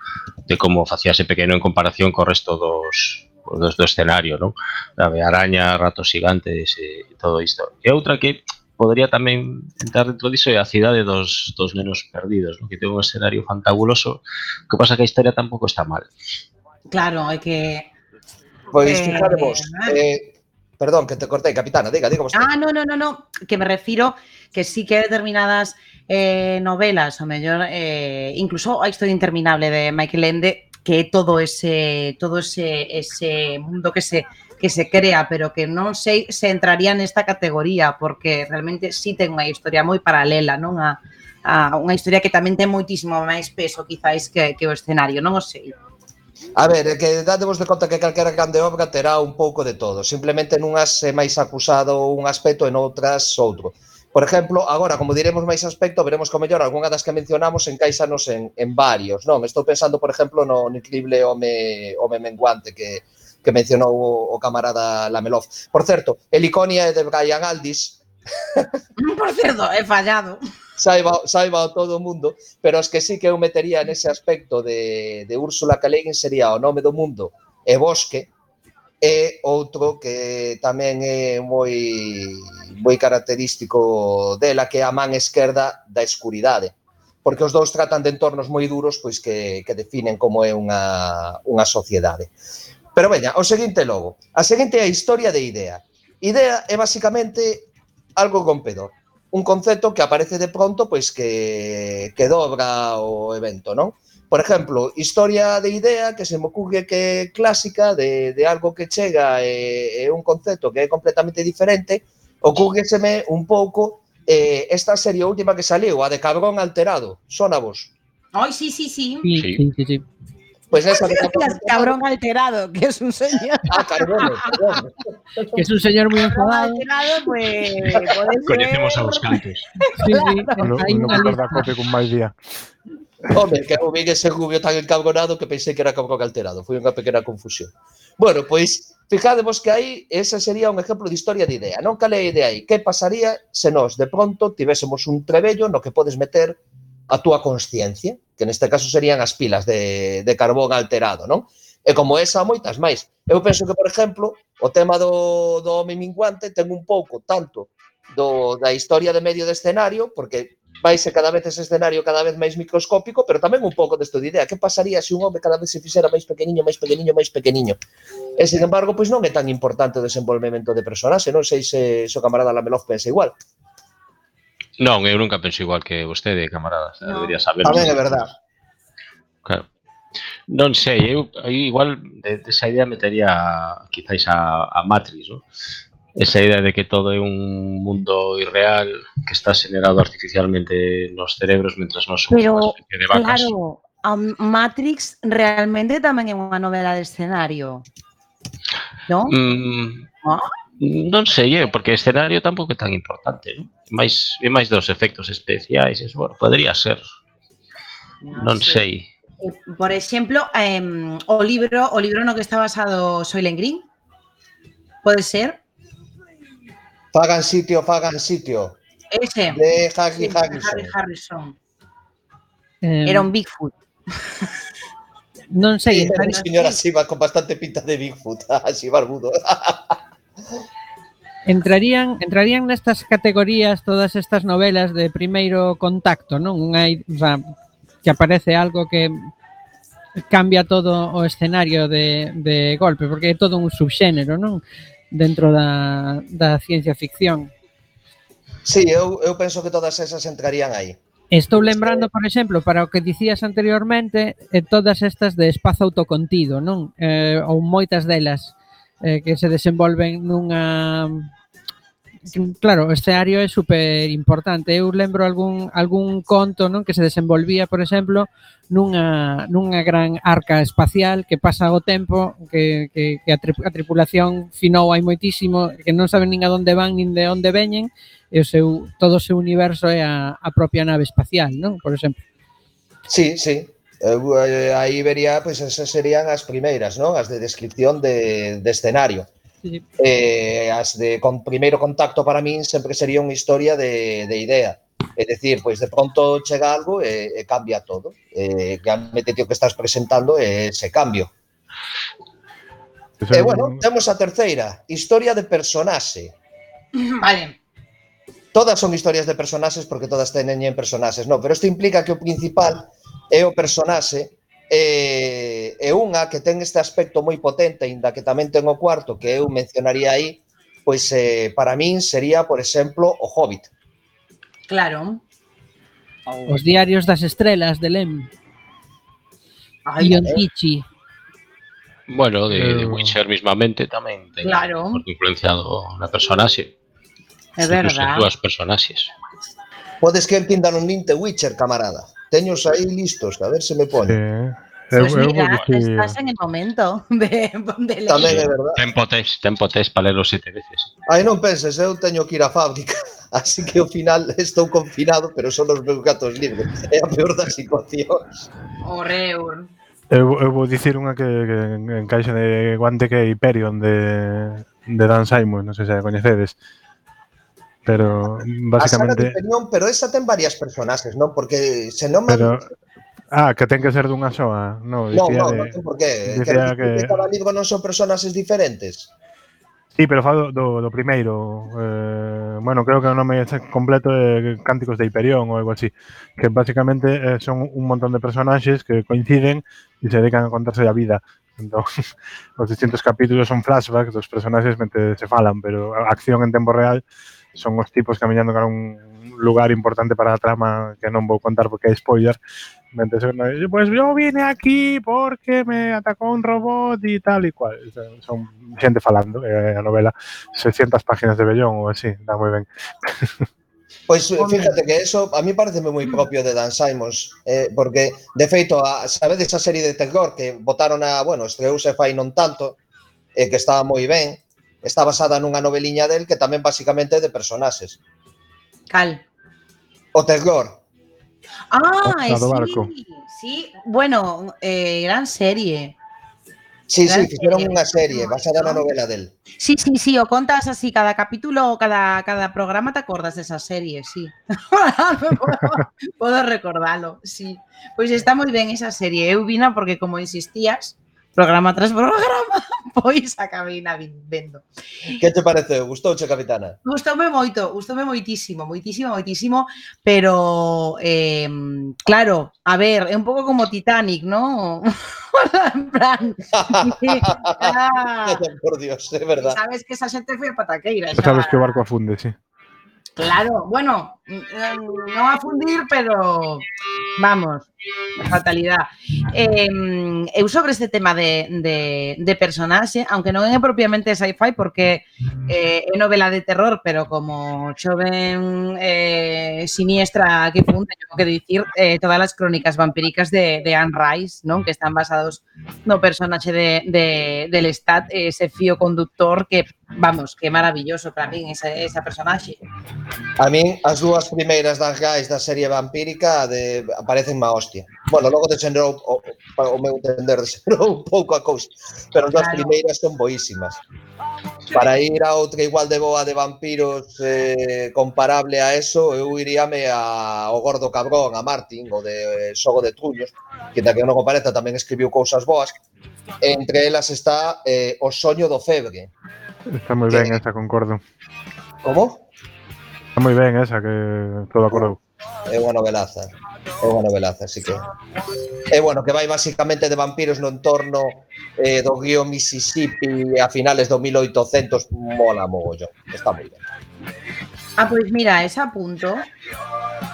de como facíase pequeno en comparación co resto dos dos do escenario, non? Sabe, araña, ratos gigantes e todo isto. E outra que podría tamén entrar dentro diso é a cidade dos, dos nenos perdidos, non? que ten un escenario fantabuloso, que pasa que a historia tampouco está mal. Claro, hai que. Pois Eh, fijaremos, eh, perdón, que te cortei, capitana, diga, diga vostede. Ah, no, no, no, no. Que me refiero que sí que hai determinadas eh, novelas, o mellor, eh, incluso a historia interminable de Michael Ende, que é todo ese todo ese ese mundo que se que se crea, pero que non sei se entraría nesta categoría porque realmente si sí ten unha historia moi paralela, non a, a unha historia que tamén ten moitísimo máis peso quizáis que, que o escenario, non o sei. A ver, é que dadevos de conta que calquera grande obra terá un pouco de todo, simplemente nunhas é máis acusado un aspecto e noutras outro. Por exemplo, agora, como diremos máis aspecto, veremos con mellor algunha das que mencionamos encaixanos en, en varios, non? Estou pensando, por exemplo, no, no increíble home, home menguante que, que mencionou o, o camarada Lamelov. Por certo, Heliconia de Brian Aldis... por certo, é fallado. Saiba, saiba todo o mundo, pero os que sí que eu metería nese aspecto de, de Úrsula K. sería O nome do mundo e Bosque, e outro que tamén é moi moi característico dela que é a man esquerda da escuridade porque os dous tratan de entornos moi duros pois que, que definen como é unha, unha sociedade. Pero veña, o seguinte logo. A seguinte é a historia de idea. Idea é basicamente algo rompedor. Un concepto que aparece de pronto pois que, que dobra o evento, non? Por exemplo, historia de idea que se me ocurre que é clásica de, de algo que chega e, eh, e un concepto que é completamente diferente, ocurreseme un pouco eh, esta serie última que saliu, a de Cabrón Alterado. Sona vos? Ai, sí, sí, sí. Sí, sí, sí. sí. Pues esa de cabrón, cabrón alterado, que es un señor. Ah, cabrón, cabrón. que es un señor muy enfadado. Alterado, pues, Conocemos ser... a los cantos. Sí, sí. Claro. No, no, no, no, no, no, no, no, Home, que o vin ese rubio tan encabronado que pensei que era cabrón alterado. Foi unha pequena confusión. Bueno, pois, fijadevos que aí, esa sería un exemplo de historia de idea. Non cale a idea aí. Que pasaría se nós, de pronto, tivésemos un trebello no que podes meter a túa consciencia, que neste caso serían as pilas de, de carbón alterado, non? E como esa, moitas máis. Eu penso que, por exemplo, o tema do, do home minguante ten un pouco tanto do, da historia de medio de escenario, porque vai ser cada vez ese escenario cada vez máis microscópico, pero tamén un pouco desto de idea. Que pasaría se un home cada vez se fixera máis pequeniño, máis pequeniño, máis pequeniño? E, sin embargo, pois non é tan importante o desenvolvemento de personaxe. Non sei se, se o camarada Lamelov pensa igual. Non, eu nunca penso igual que vostede, camarada. No. Debería saber. Tamén é verdad. Claro. Non sei, eu, eu igual de, de, esa idea metería quizáis a, a Matrix, non? esa idea de que todo é un mundo irreal que está generado artificialmente nos cerebros mentras nos somos Pero, unha especie de vacas. Claro, a Matrix realmente tamén é unha novela de escenario. Non? Mm, ah? non sei, eh, porque escenario tampouco é tan importante, non? Mais, é máis dos efectos especiais, eso, bueno, podría ser. Non, non sei. sei. Por exemplo, eh, o libro, o libro no que está basado Soylent Green, pode ser? Fagan sitio, fagan sitio. Ese. De Harry sí, Harrison. Harry Harrison. Eh, Era un Bigfoot. Non sei. Era señora así, con bastante pinta de Bigfoot, así barbudo. entrarían entrarían nestas categorías todas estas novelas de primeiro contacto, non? Unha, o sea, que aparece algo que cambia todo o escenario de, de golpe, porque é todo un subxénero, non? dentro da, da ciencia ficción. Sí, eu, eu penso que todas esas entrarían aí. Estou lembrando, por exemplo, para o que dicías anteriormente, eh, todas estas de espazo autocontido, non? Eh, ou moitas delas eh, que se desenvolven nunha claro, este ario é super importante. Eu lembro algún algún conto, non, que se desenvolvía, por exemplo, nunha nunha gran arca espacial que pasa o tempo, que que que a, tri, a tripulación finou hai moitísimo, que non saben nin a onde van nin de onde veñen, e o seu todo o seu universo é a a propia nave espacial, non? Por exemplo. Sí, sí, Eu, eh, aí vería, pois, esas serían as primeiras, non? As de descripción de, de escenario. Sí. Eh, as de con primeiro contacto para min sempre sería unha historia de, de idea. É dicir, pois de pronto chega algo e, e cambia todo. Eh, realmente tío que estás presentando é ese cambio. E eh, bueno, temos a terceira, historia de personaxe. Vale. Todas son historias de personaxes porque todas teñen personaxes, non, pero isto implica que o principal é o personaxe E, e unha que ten este aspecto moi potente, inda que tamén ten o cuarto, que eu mencionaría aí, pois eh, para min sería, por exemplo, o Hobbit. Claro. Os diarios das estrelas de Lem. Ai, Ion eh. Tichy. Bueno, de, de Witcher mismamente tamén ten claro. influenciado na personaxe. É verdade. As dúas personaxes. Podes que entindan un linte Witcher, camarada. Teños aí listos, a ver se me poño. Sí. Eu, pues mira, eu estás en el momento de, de leer. Tamén é verdad. Tempo tes, tempo tes para ler os sete veces. Aí non penses, eu teño que ir á fábrica, así que ao final estou confinado, pero son os meus gatos libres. É a peor das situacións. Horreur. Eu, eu vou dicir unha que, que encaixa de guante que é Hyperion de, de Dan Simon, non sei se a coñecedes. Pero básicamente... A saga de Perión, pero esa ten varias personaxes, non? Porque se non... Pero... Ah, que ten que ser dunha soa. No, no, no, de... non ten por qué. Dicía que, que... cada libro non son personaxes diferentes. Sí, pero falo do, do primeiro. Eh, bueno, creo que o nome completo é Cánticos de Hiperión ou algo así. Que basicamente eh, son un montón de personaxes que coinciden e se dedican a contarse a vida. Entón, os distintos capítulos son flashbacks dos personaxes mentre se falan, pero a acción en tempo real son os tipos camiñando cara un lugar importante para a trama que non vou contar porque é spoiler. Mentre son, pois pues, eu vine aquí porque me atacou un robot e tal e cual son xente falando eh, a novela. 600 páginas de Bellón ou así, dá moi ben. Pois pues, fíjate que eso a mí pareceme moi propio de Dan Simons, eh, porque de feito, a, sabedes esa serie de Tergor que votaron a, bueno, estreouse fai non tanto, eh, que estaba moi ben, está basada nunha noveliña del que tamén basicamente é de personaxes. Cal? O terror. Ah, é, sí, barco. sí. Bueno, eh, gran serie. Sí, gran sí, fixeron unha serie basada na novela del. Sí, sí, sí, o contas así cada capítulo ou cada, cada programa te acordas desa serie, sí. podo, podo recordalo, sí. Pois pues está moi ben esa serie. Eu vina porque como insistías, programa tras programa, pois a cabina vendo. Que te pareceu? Gustouche, capitana? Gustoume moito, gustoume moitísimo, moitísimo, moitísimo, pero eh, claro, a ver, é un pouco como Titanic, ¿no? en plan... ah, Por Dios, é verdad. Sabes que esa xente foi a pataqueira. Xa, sabes que o barco afunde, sí. Claro, bueno, mm, no a fundir, pero vamos, fatalidad. Eh, eu sobre este tema de, de, personaxe, aunque non é propiamente sci-fi, porque eh, novela de terror, pero como xoven eh, siniestra que fun, teño que dicir eh, todas as crónicas vampíricas de, Anne Rice, non? que están basados no personaxe de, de, del Stat, ese fío conductor que, vamos, que maravilloso para min esa, esa personaxe. A min as dúas primeiras das gais da serie vampírica de aparecen má hostia. Bueno, logo desenrou o, o meu entender desenrou un pouco a cousa, pero as claro. dúas primeiras son boísimas. Para ir a outra igual de boa de vampiros eh, comparable a eso, eu iríame a o gordo cabrón, a Martin, o de eh, Sogo de Trullos, que da que non compareza tamén escribiu cousas boas. Entre elas está eh, O soño do febre, Está moi ben eh. esa, concordo. Como? Está moi ben esa, que todo acordou. acordo. É unha novelaza. É unha novelaza, así que... É bueno, que vai basicamente de vampiros no entorno eh, do guío Mississippi a finales do 1800. Mola mogollón. Está moi ben. Ah, pois mira, esa punto.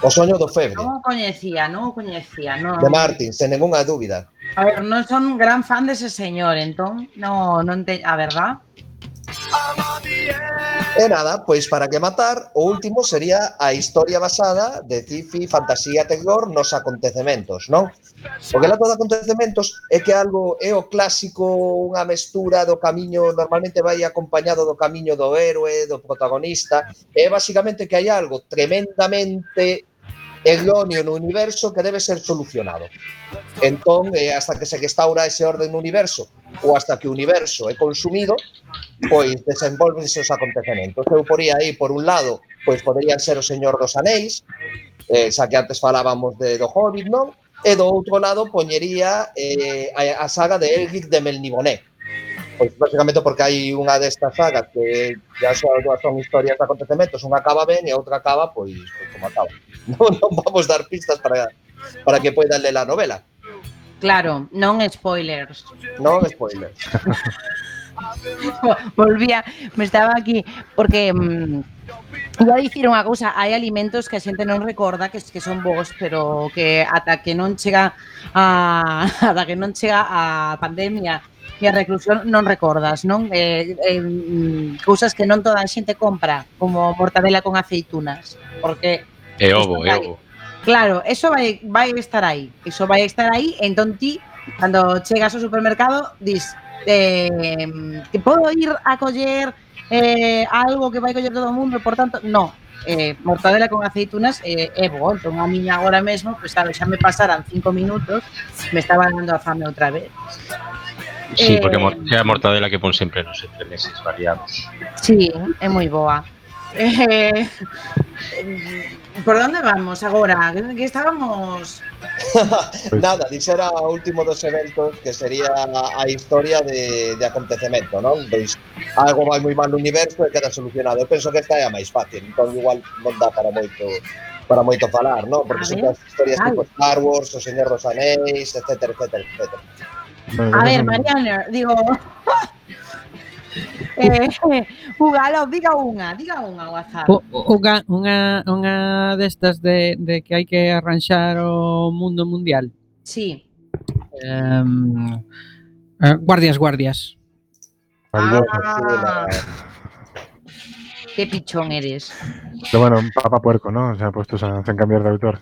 O soño do febre. Non o coñecía, non o coñecía. Non. De Martin, sen ninguna dúbida. A ver, non son gran fan dese señor, entón, non, non te, a verdad. E nada, pois para que matar, o último sería a historia basada de cifi, fantasía, terror nos acontecementos, non? Porque que de acontecementos é que algo é o clásico, unha mestura do camiño, normalmente vai acompañado do camiño do héroe, do protagonista, é basicamente que hai algo tremendamente erróneo no universo que debe ser solucionado. Entón, eh, hasta que se restaura ese orden no universo ou hasta que o universo é consumido, pois desenvolvense os acontecementos. Eu poría aí, por un lado, pois poderían ser o Señor dos Anéis, eh, xa que antes falábamos de do Hobbit, non? E do outro lado poñería eh, a, a saga de Elric de Melniboné, Pois basicamente porque hai unha destas sagas que ya son, son historias de acontecementos, unha acaba ben e a outra acaba pois, pois como acaba. Non, non vamos dar pistas para para que poidan ler a novela. Claro, non spoilers. Non spoilers. Volvía, me estaba aquí porque mm, iba a dicir unha cousa, hai alimentos que a xente non recorda que que son bons, pero que ata que non chega a ata que non chega a pandemia e a reclusión non recordas, non? Eh, eh, mm, cousas que non toda a xente compra, como mortadela con aceitunas, porque... É ovo, é ovo. Claro, eso vai, vai estar aí, eso vai estar aí, entón ti, cando chegas ao supermercado, dis, eh, que podo ir a coller eh, algo que vai coller todo o mundo, por tanto, no, eh, mortadela con aceitunas eh, é bo, entón a miña agora mesmo, pues, claro, xa me pasaran cinco minutos, me estaba dando a fame outra vez. Sí, eh... porque é a mortadela que pon sempre nos entremeses variados. Sí, é moi boa. Eh, por onde vamos agora? Que estábamos... Nada, dixera o último dos eventos que sería a historia de, de acontecemento, non? Pois algo vai moi mal no universo e queda solucionado. Eu penso que esta é a máis fácil, entón igual non dá para moito para moito falar, non? Porque son as historias tipo Star Wars, O Señor dos Anéis, etcétera, etcétera, etcétera. A ver, Mariana, digo... eh, diga unha, diga unha, WhatsApp. Unha, unha, unha destas de, de que hai que arranxar o mundo mundial. Sí. Em, eh, guardias, guardias. Ah, qué pichón eres. Pero bueno, Papa Puerco, ¿no? O sea, puestos a, hacen cambiar de autor.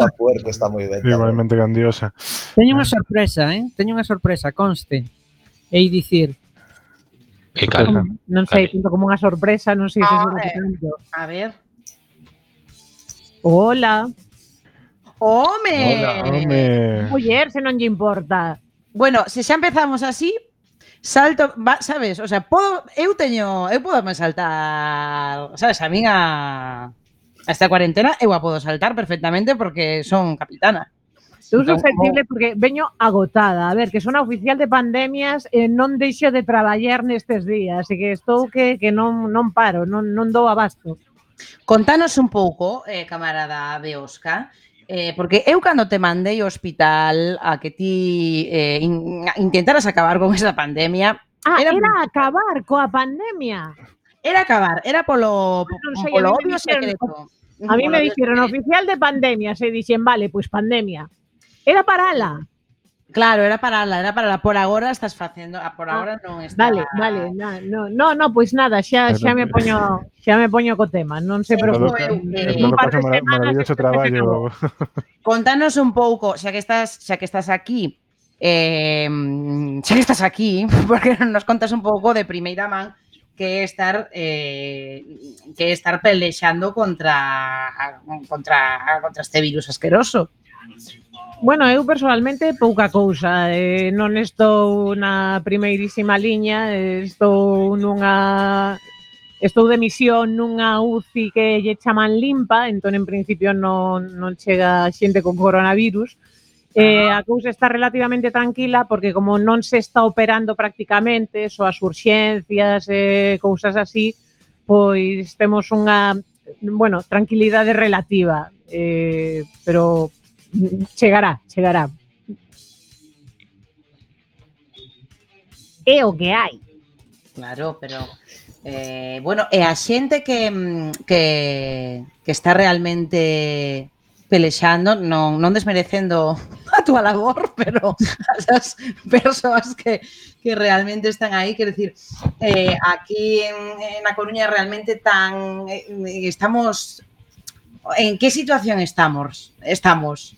a puerco está moi ben. Igualmente grandiosa. Teño unha sorpresa, eh? Teño unha sorpresa, conste. Ei dicir, Que calma. Non sei, tanto como unha sorpresa, non sei se ah, é tanto. A ver. Hola. Home. Hola, home. Muller, se non lle importa. Bueno, se xa empezamos así, salto, va, sabes, o sea, podo, eu teño, eu podo me saltar, sabes, a min a esta cuarentena eu a podo saltar perfectamente porque son capitana. Eu sou sensible porque veño agotada. A ver, que son a oficial de pandemias eh, e non deixo de traballar nestes días. Así que estou que, que non, non paro, non, non dou abasto. Contanos un pouco, eh, camarada Beosca, Eh, porque eu cando te mandei ao hospital a que ti eh, in, intentaras acabar con esa pandemia... Ah, era, era acabar coa pandemia. Era acabar, era polo, polo, non sei, polo obvio secreto. A mí me dixeron oficial de pandemia, se dixen, vale, pois pues pandemia. Era parala. Claro, era para ala, era para ala. Por agora estás facendo, ah, por agora ah, non está. Vale, vale, na, no, no, no, pois nada, xa xa me poño, xa me poño co tema, non se preocupe. Sí, un par de maravilloso traballo. Contanos un pouco, xa que estás, xa que estás aquí, eh, xa que estás aquí, porque nos contas un pouco de primeira man, que estar eh, que estar pelexando contra contra contra este virus asqueroso. Bueno, eu personalmente pouca cousa, eh, non estou na primeirísima liña, eh, estou nunha estou de misión nunha UCI que lle chaman limpa, entón en principio non, non chega xente con coronavirus, Eh, a cousa está relativamente tranquila porque como non se está operando prácticamente, só as urxencias e eh, cousas así, pois temos unha, bueno, tranquilidade relativa, eh, pero chegará, chegará. É o que hai. Claro, pero eh, bueno, e a xente que, mm, que, que está realmente pelexando, non, non desmerecendo a túa labor, pero as persoas que, que realmente están aí, quer decir, eh, aquí en, en A Coruña realmente tan eh, estamos en que situación estamos? Estamos.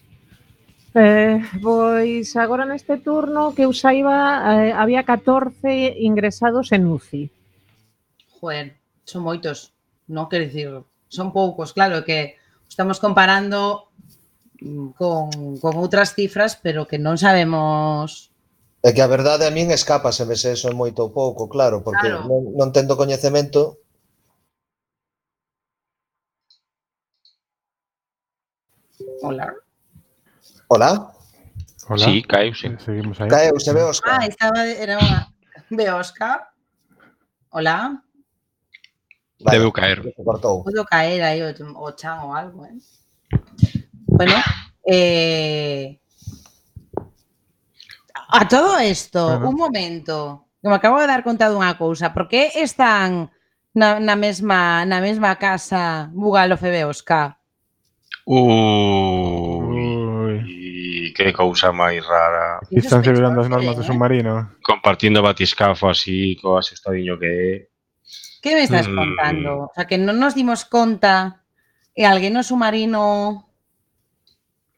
Eh, pois agora neste turno que eu saiba eh, había 14 ingresados en UCI. Joder, son moitos, non quero dicir, son poucos, claro que Estamos comparando mm, con, con outras cifras, pero que non sabemos É que a verdade a min escápaseme se eso é moito ou pouco, claro, porque claro. Non, non tendo coñecemento. Hola. Hola. Hola. Sí, caeuse. Seguimos aí. Caeuse, ve Oscar. Ah, estaba, era unha... Ve Oscar. Hola. Vale, Debeu caer. Se cortou. Podo caer aí o, o chan ou algo, eh? Bueno, eh, a todo isto, uh -huh. un momento, que me acabo de dar conta dunha cousa, por que están na, na mesma na mesma casa Bugalo e Beosca? Ui, que cousa máis rara. Están celebrando as normas do submarino. Compartindo batiscafo así, co asustadiño que é. Que me estás mm. contando? O sea, que non nos dimos conta e eh, alguén no submarino...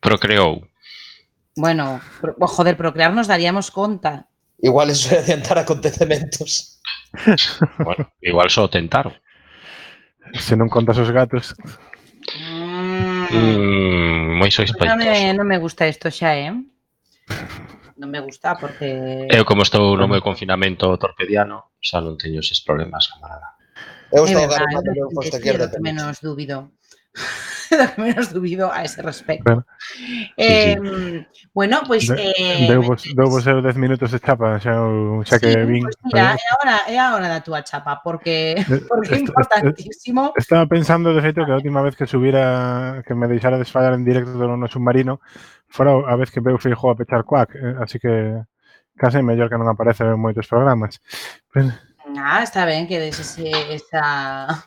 Procreou. Bueno, pro, oh, joder, procrear nos daríamos conta. Igual eso é adiantar acontecementos. bueno, igual só tentaron. Se non contas os gatos. Mm, moi sospeitoso. Non me, non me gusta isto xa, eh? Non me gusta porque... Eu como estou no meu confinamento torpediano, xa non teño eses problemas, camarada. Eu É estou verdade, agarrando o posto que aquí é do de que menos dúbido. menos dúbido a ese respecto. Bueno, Eh, bueno, pois De, eh, deuvos, deuvos eu 10 minutos de chapa, xa, xa que sí, vin. pois mira, é a hora, é a hora da túa chapa, porque, porque é importantísimo. Estaba pensando, de feito, que a última vez que subira, que me deixara desfallar en directo no no submarino, fora a vez que veu Feijó a pechar cuac, eh, así que case mellor que non aparece en moitos programas. Pero, Ah, está ben que esa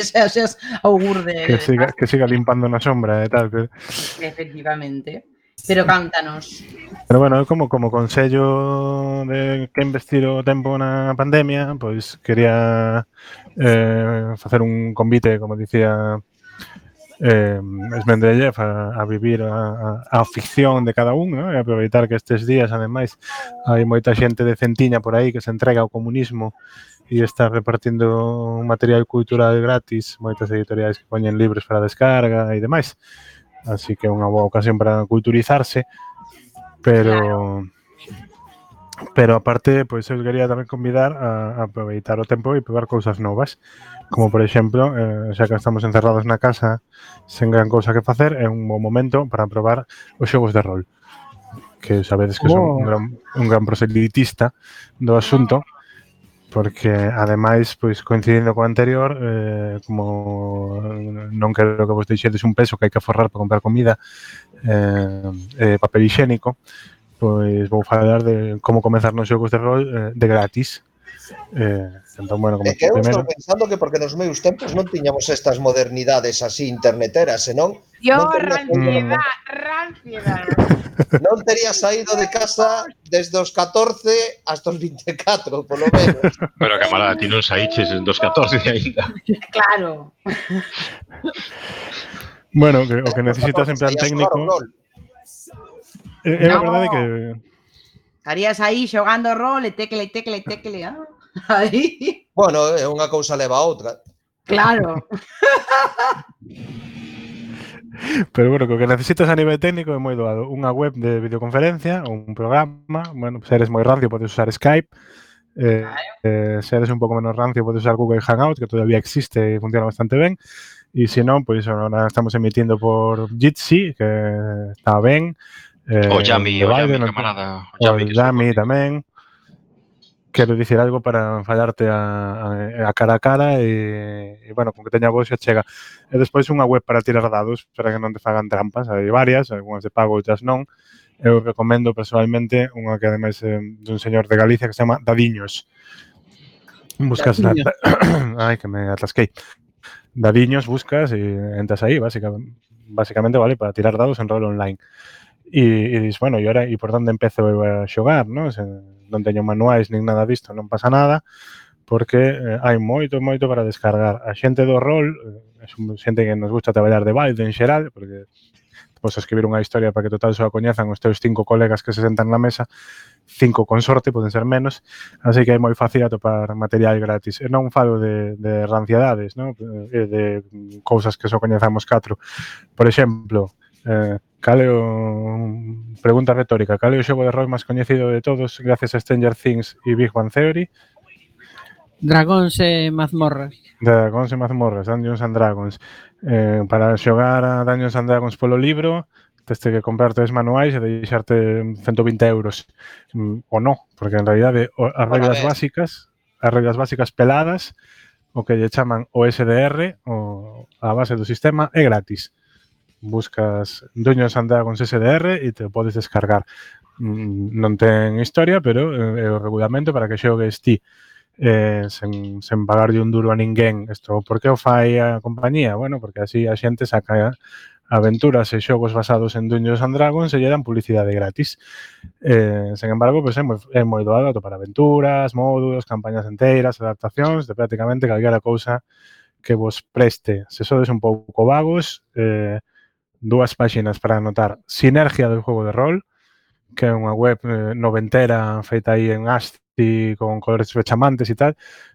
seas, seas augur de, que siga, que siga limpando na sombra e tal. Efectivamente. Pero cántanos. pero bueno, como como consello de que investir o tempo na pandemia, pois quería eh, facer un convite, como dicía eh, Esmendrellev a, a vivir a, a, a ficción de cada un ¿no? e aproveitar que estes días, ademais, hai moita xente de centiña por aí que se entrega ao comunismo e está repartindo un material cultural gratis, moitas editoriais que poñen libros para descarga e demais. Así que é unha boa ocasión para culturizarse, pero... Pero aparte, pois eu quería tamén convidar a, a aproveitar o tempo e probar cousas novas. Como por exemplo, eh, xa que estamos encerrados na casa sen gran cousa que facer, é un bom momento para probar os xogos de rol. Que sabedes que oh. son un oh. gran, un gran proselitista do asunto, porque ademais, pois coincidindo co anterior, eh, como non quero que vos deixedes un peso que hai que forrar para comprar comida, eh, eh, papel higiénico, pois vou falar de como comenzar nos xogos de rol eh, de gratis Eh, entón, bueno, como é que eu primero... estou pensando que porque nos meus tempos non tiñamos estas modernidades así interneteras, senón... Yo, non tería... ranciedad, mm. Non tería saído de casa desde os 14 hasta os 24, polo menos. Pero, camarada, ti non saíches dos 14 ainda. Claro. Bueno, que, o que necesitas en plan técnico... Eh, é no. verdade que Estarías aí xogando rol e tecle, tecle, tecle. Ah. Aí. Bueno, é unha cousa leva a outra. Claro. Pero bueno, o que necesitas a nivel técnico é moi doado. Unha web de videoconferencia, un programa, bueno, se eres moi rancio podes usar Skype, eh, eh, se eres un pouco menos rancio podes usar Google Hangout, que todavía existe e funciona bastante ben, e se non, pois ahora estamos emitindo por Jitsi, que está ben, Eh, o Yami, o Biden, Yami, camarada. O Yami, o Yami tamén. Quero dicir algo para enfadarte a, a, a cara a cara e, e, bueno, con que teña voz xa chega. E despois unha web para tirar dados para que non te fagan trampas. Hai varias, algunhas de pago, outras non. Eu recomendo personalmente unha que ademais é dun señor de Galicia que se chama Dadiños. Buscas na... Ai, que me atasquei. Dadiños buscas e entras aí, básicamente, básicamente vale para tirar dados en rol online. E, e dis, bueno, e, ahora, e por onde empezo eu a xogar, non? Se, non teño manuais nin nada disto, non pasa nada, porque eh, hai moito, moito para descargar. A xente do rol, eh, xente que nos gusta traballar de balde en xeral, porque podes escribir unha historia para que total só a coñezan os teus cinco colegas que se sentan na mesa, cinco con sorte, poden ser menos, así que é moi fácil atopar material gratis. E non falo de, de ranciedades, non? E eh, de cousas que só coñezamos catro. Por exemplo, eh, Cal é o... Pregunta retórica. Cal é o xogo de rol máis coñecido de todos gracias a Stranger Things e Big Bang Theory? Dragóns e mazmorras. Dragons e mazmorras, Dungeons and Dragons. Eh, para xogar a Dungeons and Dragons polo libro, teste que comprar tres manuais e deixarte 120 euros. Mm, o no, porque en realidade as regras básicas, as regras básicas peladas, o que lle chaman o SDR, o, a base do sistema, é gratis buscas Dungeons and Dragons SDR e te podes descargar. Mm, non ten historia, pero eh, é o regulamento para que xogues ti eh, sen, sen pagarlle un duro a ninguén. Isto, por que o fai a compañía? Bueno, porque así a xente saca aventuras e xogos basados en Dungeons and Dragons e lle dan publicidade gratis. Eh, sen embargo, pois é moi, é moi doado para aventuras, módulos, campañas enteiras, adaptacións, de prácticamente calquera cousa que vos preste. Se sodes un pouco vagos, eh, dúas páxinas para anotar Sinergia do Juego de Rol, que é unha web eh, noventera feita aí en ASCII con colores fechamantes e tal,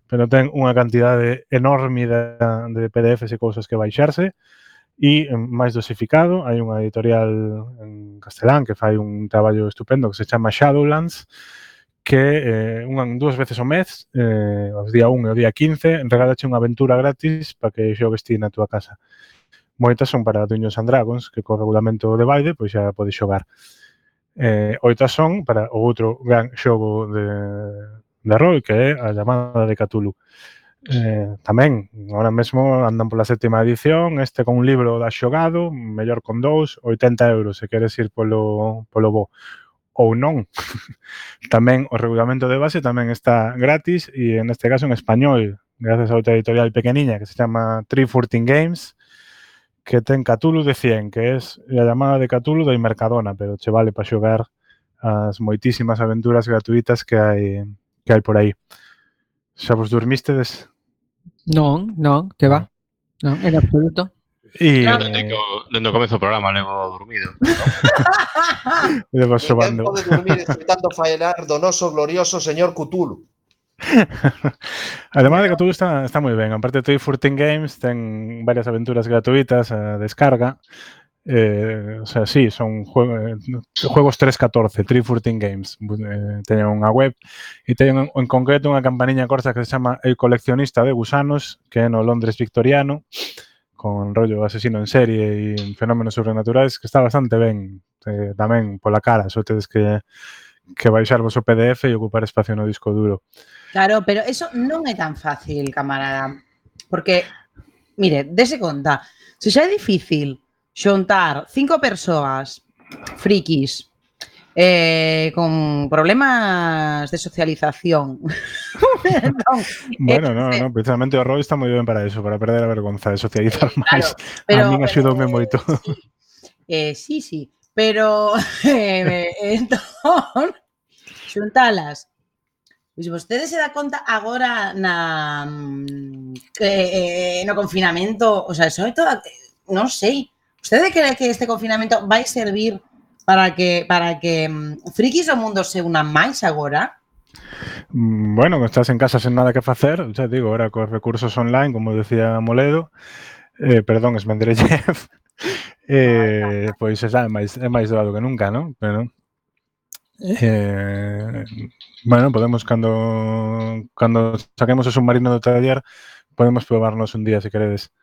pero ten unha cantidade enorme de, de PDFs e cousas que baixarse e mm, máis dosificado, hai unha editorial en castelán que fai un traballo estupendo que se chama Shadowlands que eh, unha, dúas veces ao mes, eh, os día 1 e o día 15, regálache unha aventura gratis para que xogues ti na túa casa moitas son para Dungeons and Dragons, que co regulamento de Baide pois xa podes xogar. Eh, oitas son para o outro gran xogo de, de rol, que é a chamada de Cthulhu. Eh, tamén, ahora mesmo andan pola sétima edición, este con un libro da xogado, mellor con dous, 80 euros, se queres ir polo, polo bo ou non. tamén o regulamento de base tamén está gratis e en este caso en español, gracias a outra editorial pequeniña que se chama 314 Games, que ten Cthulhu de 100, que es a llamada de Cthulhu do Mercadona, pero che vale para xogar as moitísimas aventuras gratuitas que hai que hai por aí. Xa vos dormistedes? Non, non, que va. Non, en absoluto. E claro, eh... que, dende o comezo do programa levo dormido. levo xobando. pode dormir escutando faelar do noso glorioso señor Cthulhu. Además de que todo está, está moi ben. Aparte, Toy 14 Games ten varias aventuras gratuitas a descarga. Eh, o sea, sí, son eh, juegos 314, 314 Games. Eh, teñen unha web e teñen en concreto unha campaniña corta que se chama El coleccionista de gusanos, que é no Londres victoriano, con rollo asesino en serie e fenómenos sobrenaturais, que está bastante ben eh, tamén pola cara, só tedes que que baixarvos o PDF e ocupar espacio no disco duro. Claro, pero eso non é tan fácil, camarada. Porque, mire, dese conta, se xa é difícil xuntar cinco persoas frikis eh, con problemas de socialización. entón, bueno, no, no, precisamente o rol está moi ben para eso, para perder a vergonza de socializar máis. claro, máis. Pero, a min axudoume eh, moito. Sí. Eh, sí, sí. Pero eh, entón, xuntalas. Pois se dá conta agora na eh, no confinamento, o sea, sobre todo, non sei, vostede cree que este confinamento vai servir para que para que mm, frikis do mundo se unan máis agora? Bueno, estás en casa sen nada que facer, xa digo, ahora cos recursos online, como decía Moledo, eh, perdón, Esmenderellev, eh, pois xa, é máis, é máis doado que nunca, non? Pero, eh. eh, bueno, podemos, cando, cando saquemos o submarino do taller, podemos probarnos un día, se queredes.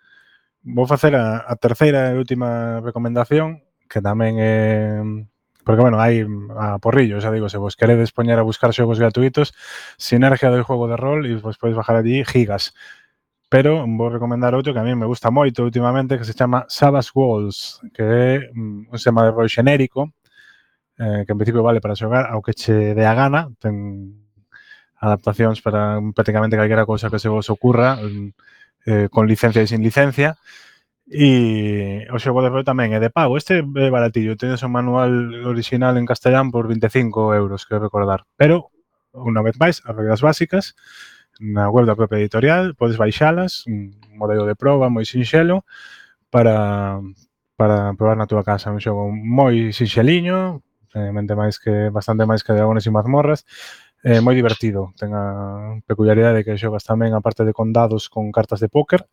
Vou facer a, a terceira e última recomendación, que tamén é... Eh, porque, bueno, hai a porrillo, xa digo, se vos queredes poñer a buscar xogos gratuitos, sinergia do xogo de rol e vos podes bajar allí gigas pero vou recomendar outro que a mí me gusta moito últimamente, que se chama Sabas Walls, que é un sistema de rol xenérico, eh, que en principio vale para xogar ao que che dé a gana, ten adaptacións para prácticamente calquera cousa que se vos ocurra, mm, eh, con licencia e sin licencia, E o xogo de rol tamén é de pago. Este é baratillo. Tenes o manual original en castellán por 25 euros, que recordar. Pero, unha vez máis, as regras básicas, na web da propia editorial, podes baixalas, un modelo de proba moi sinxelo para para probar na túa casa un xogo moi sinxeliño, eh, mente máis que bastante máis que dragones e mazmorras, eh, moi divertido, ten a peculiaridade que xogas tamén a parte de condados con cartas de póker.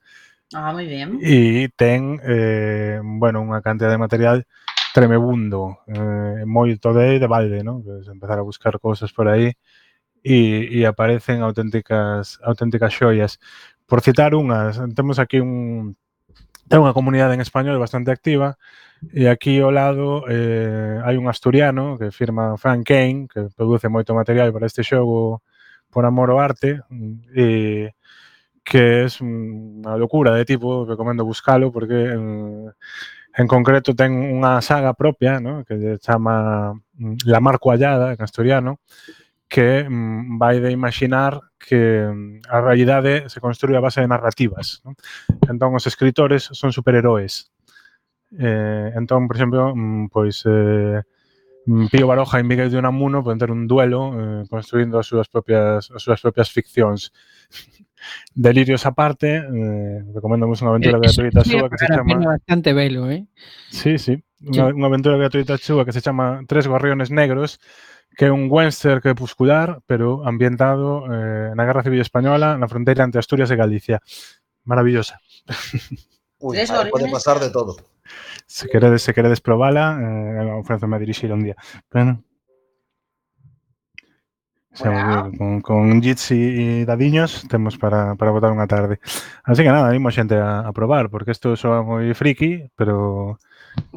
Ah, moi ben. E ten eh, bueno, unha cantidad de material tremebundo, eh, moi todo de balde, ¿no? Pues empezar a buscar cousas por aí e, e aparecen auténticas auténticas xoias. Por citar unhas, temos aquí un ten unha comunidade en español bastante activa e aquí ao lado eh, hai un asturiano que firma Frank Kane que produce moito material para este xogo por amor ao arte e que é unha locura de tipo, recomendo buscalo porque en, en concreto ten unha saga propia, ¿no? que se chama mm, La Marco Allada en asturiano, que mm, vai de imaginar que mm, a realidade se construe a base de narrativas. Non? Entón, os escritores son superheróis. Eh, entón, por exemplo, mm, pois... Eh, mm, Pío Baroja e Miguel de Unamuno poden ter un duelo eh, construindo as súas propias as súas propias ficcións. Delirios aparte, eh, recomendamos unha aventura de gratuita súa que se chama bastante velo, eh? Sí, sí. Unha, unha aventura gratuita súa que se chama Tres gorriones negros, que é un western crepuscular, pero ambientado eh, na Guerra Civil Española, na fronteira entre Asturias e Galicia. Maravillosa. Ui, vale, pode pasar de todo. Se queredes, se queredes probala, eh, ofreceme a dirixir un día. Bueno. Wow. Con, con Jitsi e Dadiños temos para, para botar unha tarde. Así que nada, animo xente a, a probar, porque isto soa moi friki, pero,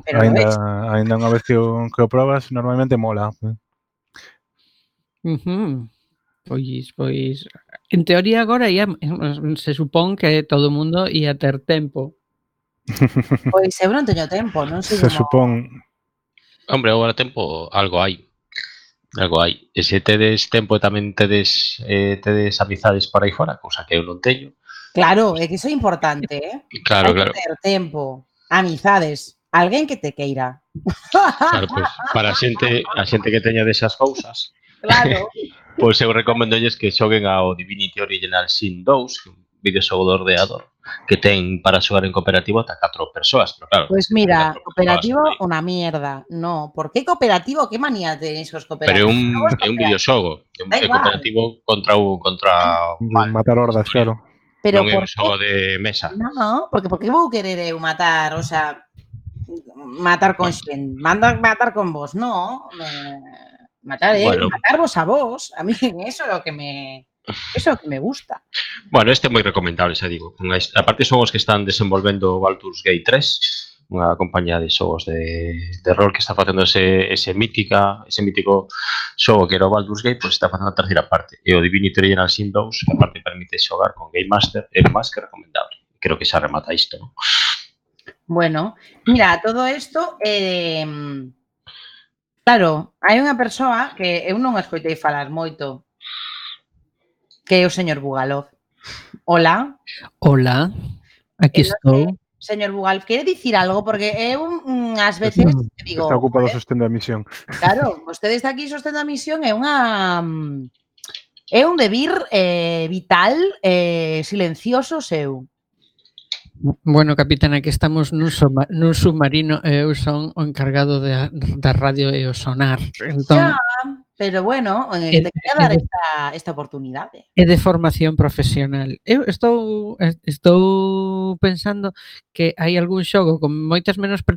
pero ainda, ainda unha vez que o, que o probas normalmente mola. Eh? Ujú. Pois pois, en teoría agora ya, mm, se supón que todo o mundo ia ter tempo. Pois eu non teño tempo, non sei Se como supón. Hombre, agora tempo algo hai. Algo hai. E se tedes tempo e tamén tedes, eh, tedes amizades para aí fora, cousa que eu non teño. Claro, é que iso é importante, eh? Claro, Hai que ter tempo, amizades, alguén que te queira. Claro, pois para a xente, a xente que teña desas cousas Claro. pois eu recoméndolles que xoguen ao Divinity Original Sin 2, que videoxogo do ordenador que ten para xogar en cooperativo ata 4 persoas, pero claro. Pois pues mira, cooperativo unha mierda. No, por que cooperativo? Que manía tenéis os cooperativos? Pero é un, é un videoxogo, é un cooperativo contra un contra mal, matar hordas, claro. Pero non é un xogo de mesa. No, porque por que vou querer eu matar, o sea, matar con xen, mandar matar con vos, no. Me... Matar, eh, bueno. matarvos a vos, a mí eso es lo que me... Eso é o que me gusta. Bueno, este é moi recomendable, xa digo. Aparte son os que están desenvolvendo Baldur's Gate 3, unha compañía de xogos de de rol que está facendo ese, ese mítica, ese mítico xogo que era o Baldur's Gate, pois pues está facendo a terceira parte. E o Divinity Original Sin 2, que aparte permite xogar con Game Master, é máis que recomendable. Creo que xa remata isto, non? Bueno, mira, todo isto eh, Claro, hai unha persoa que eu non escoitei falar moito, que é o señor Bugalov. Hola. Hola, aquí eh, estou. Señor Bugalov, quere dicir algo? Porque eu mm, ás veces digo... Está ocupado ¿eh? sostendo a misión. Claro, vostedes aquí sostendo a misión é unha... Mm, é un debir eh, vital, eh, silencioso seu. Bueno, capitán, aquí estamos nun, soma, nun submarino e eu son o encargado de, da radio e o sonar. Entón, ya, pero bueno, eh, eh te quería dar eh, esta, esta oportunidade. É de formación profesional. Eu estou estou pensando que hai algún xogo con moitas menos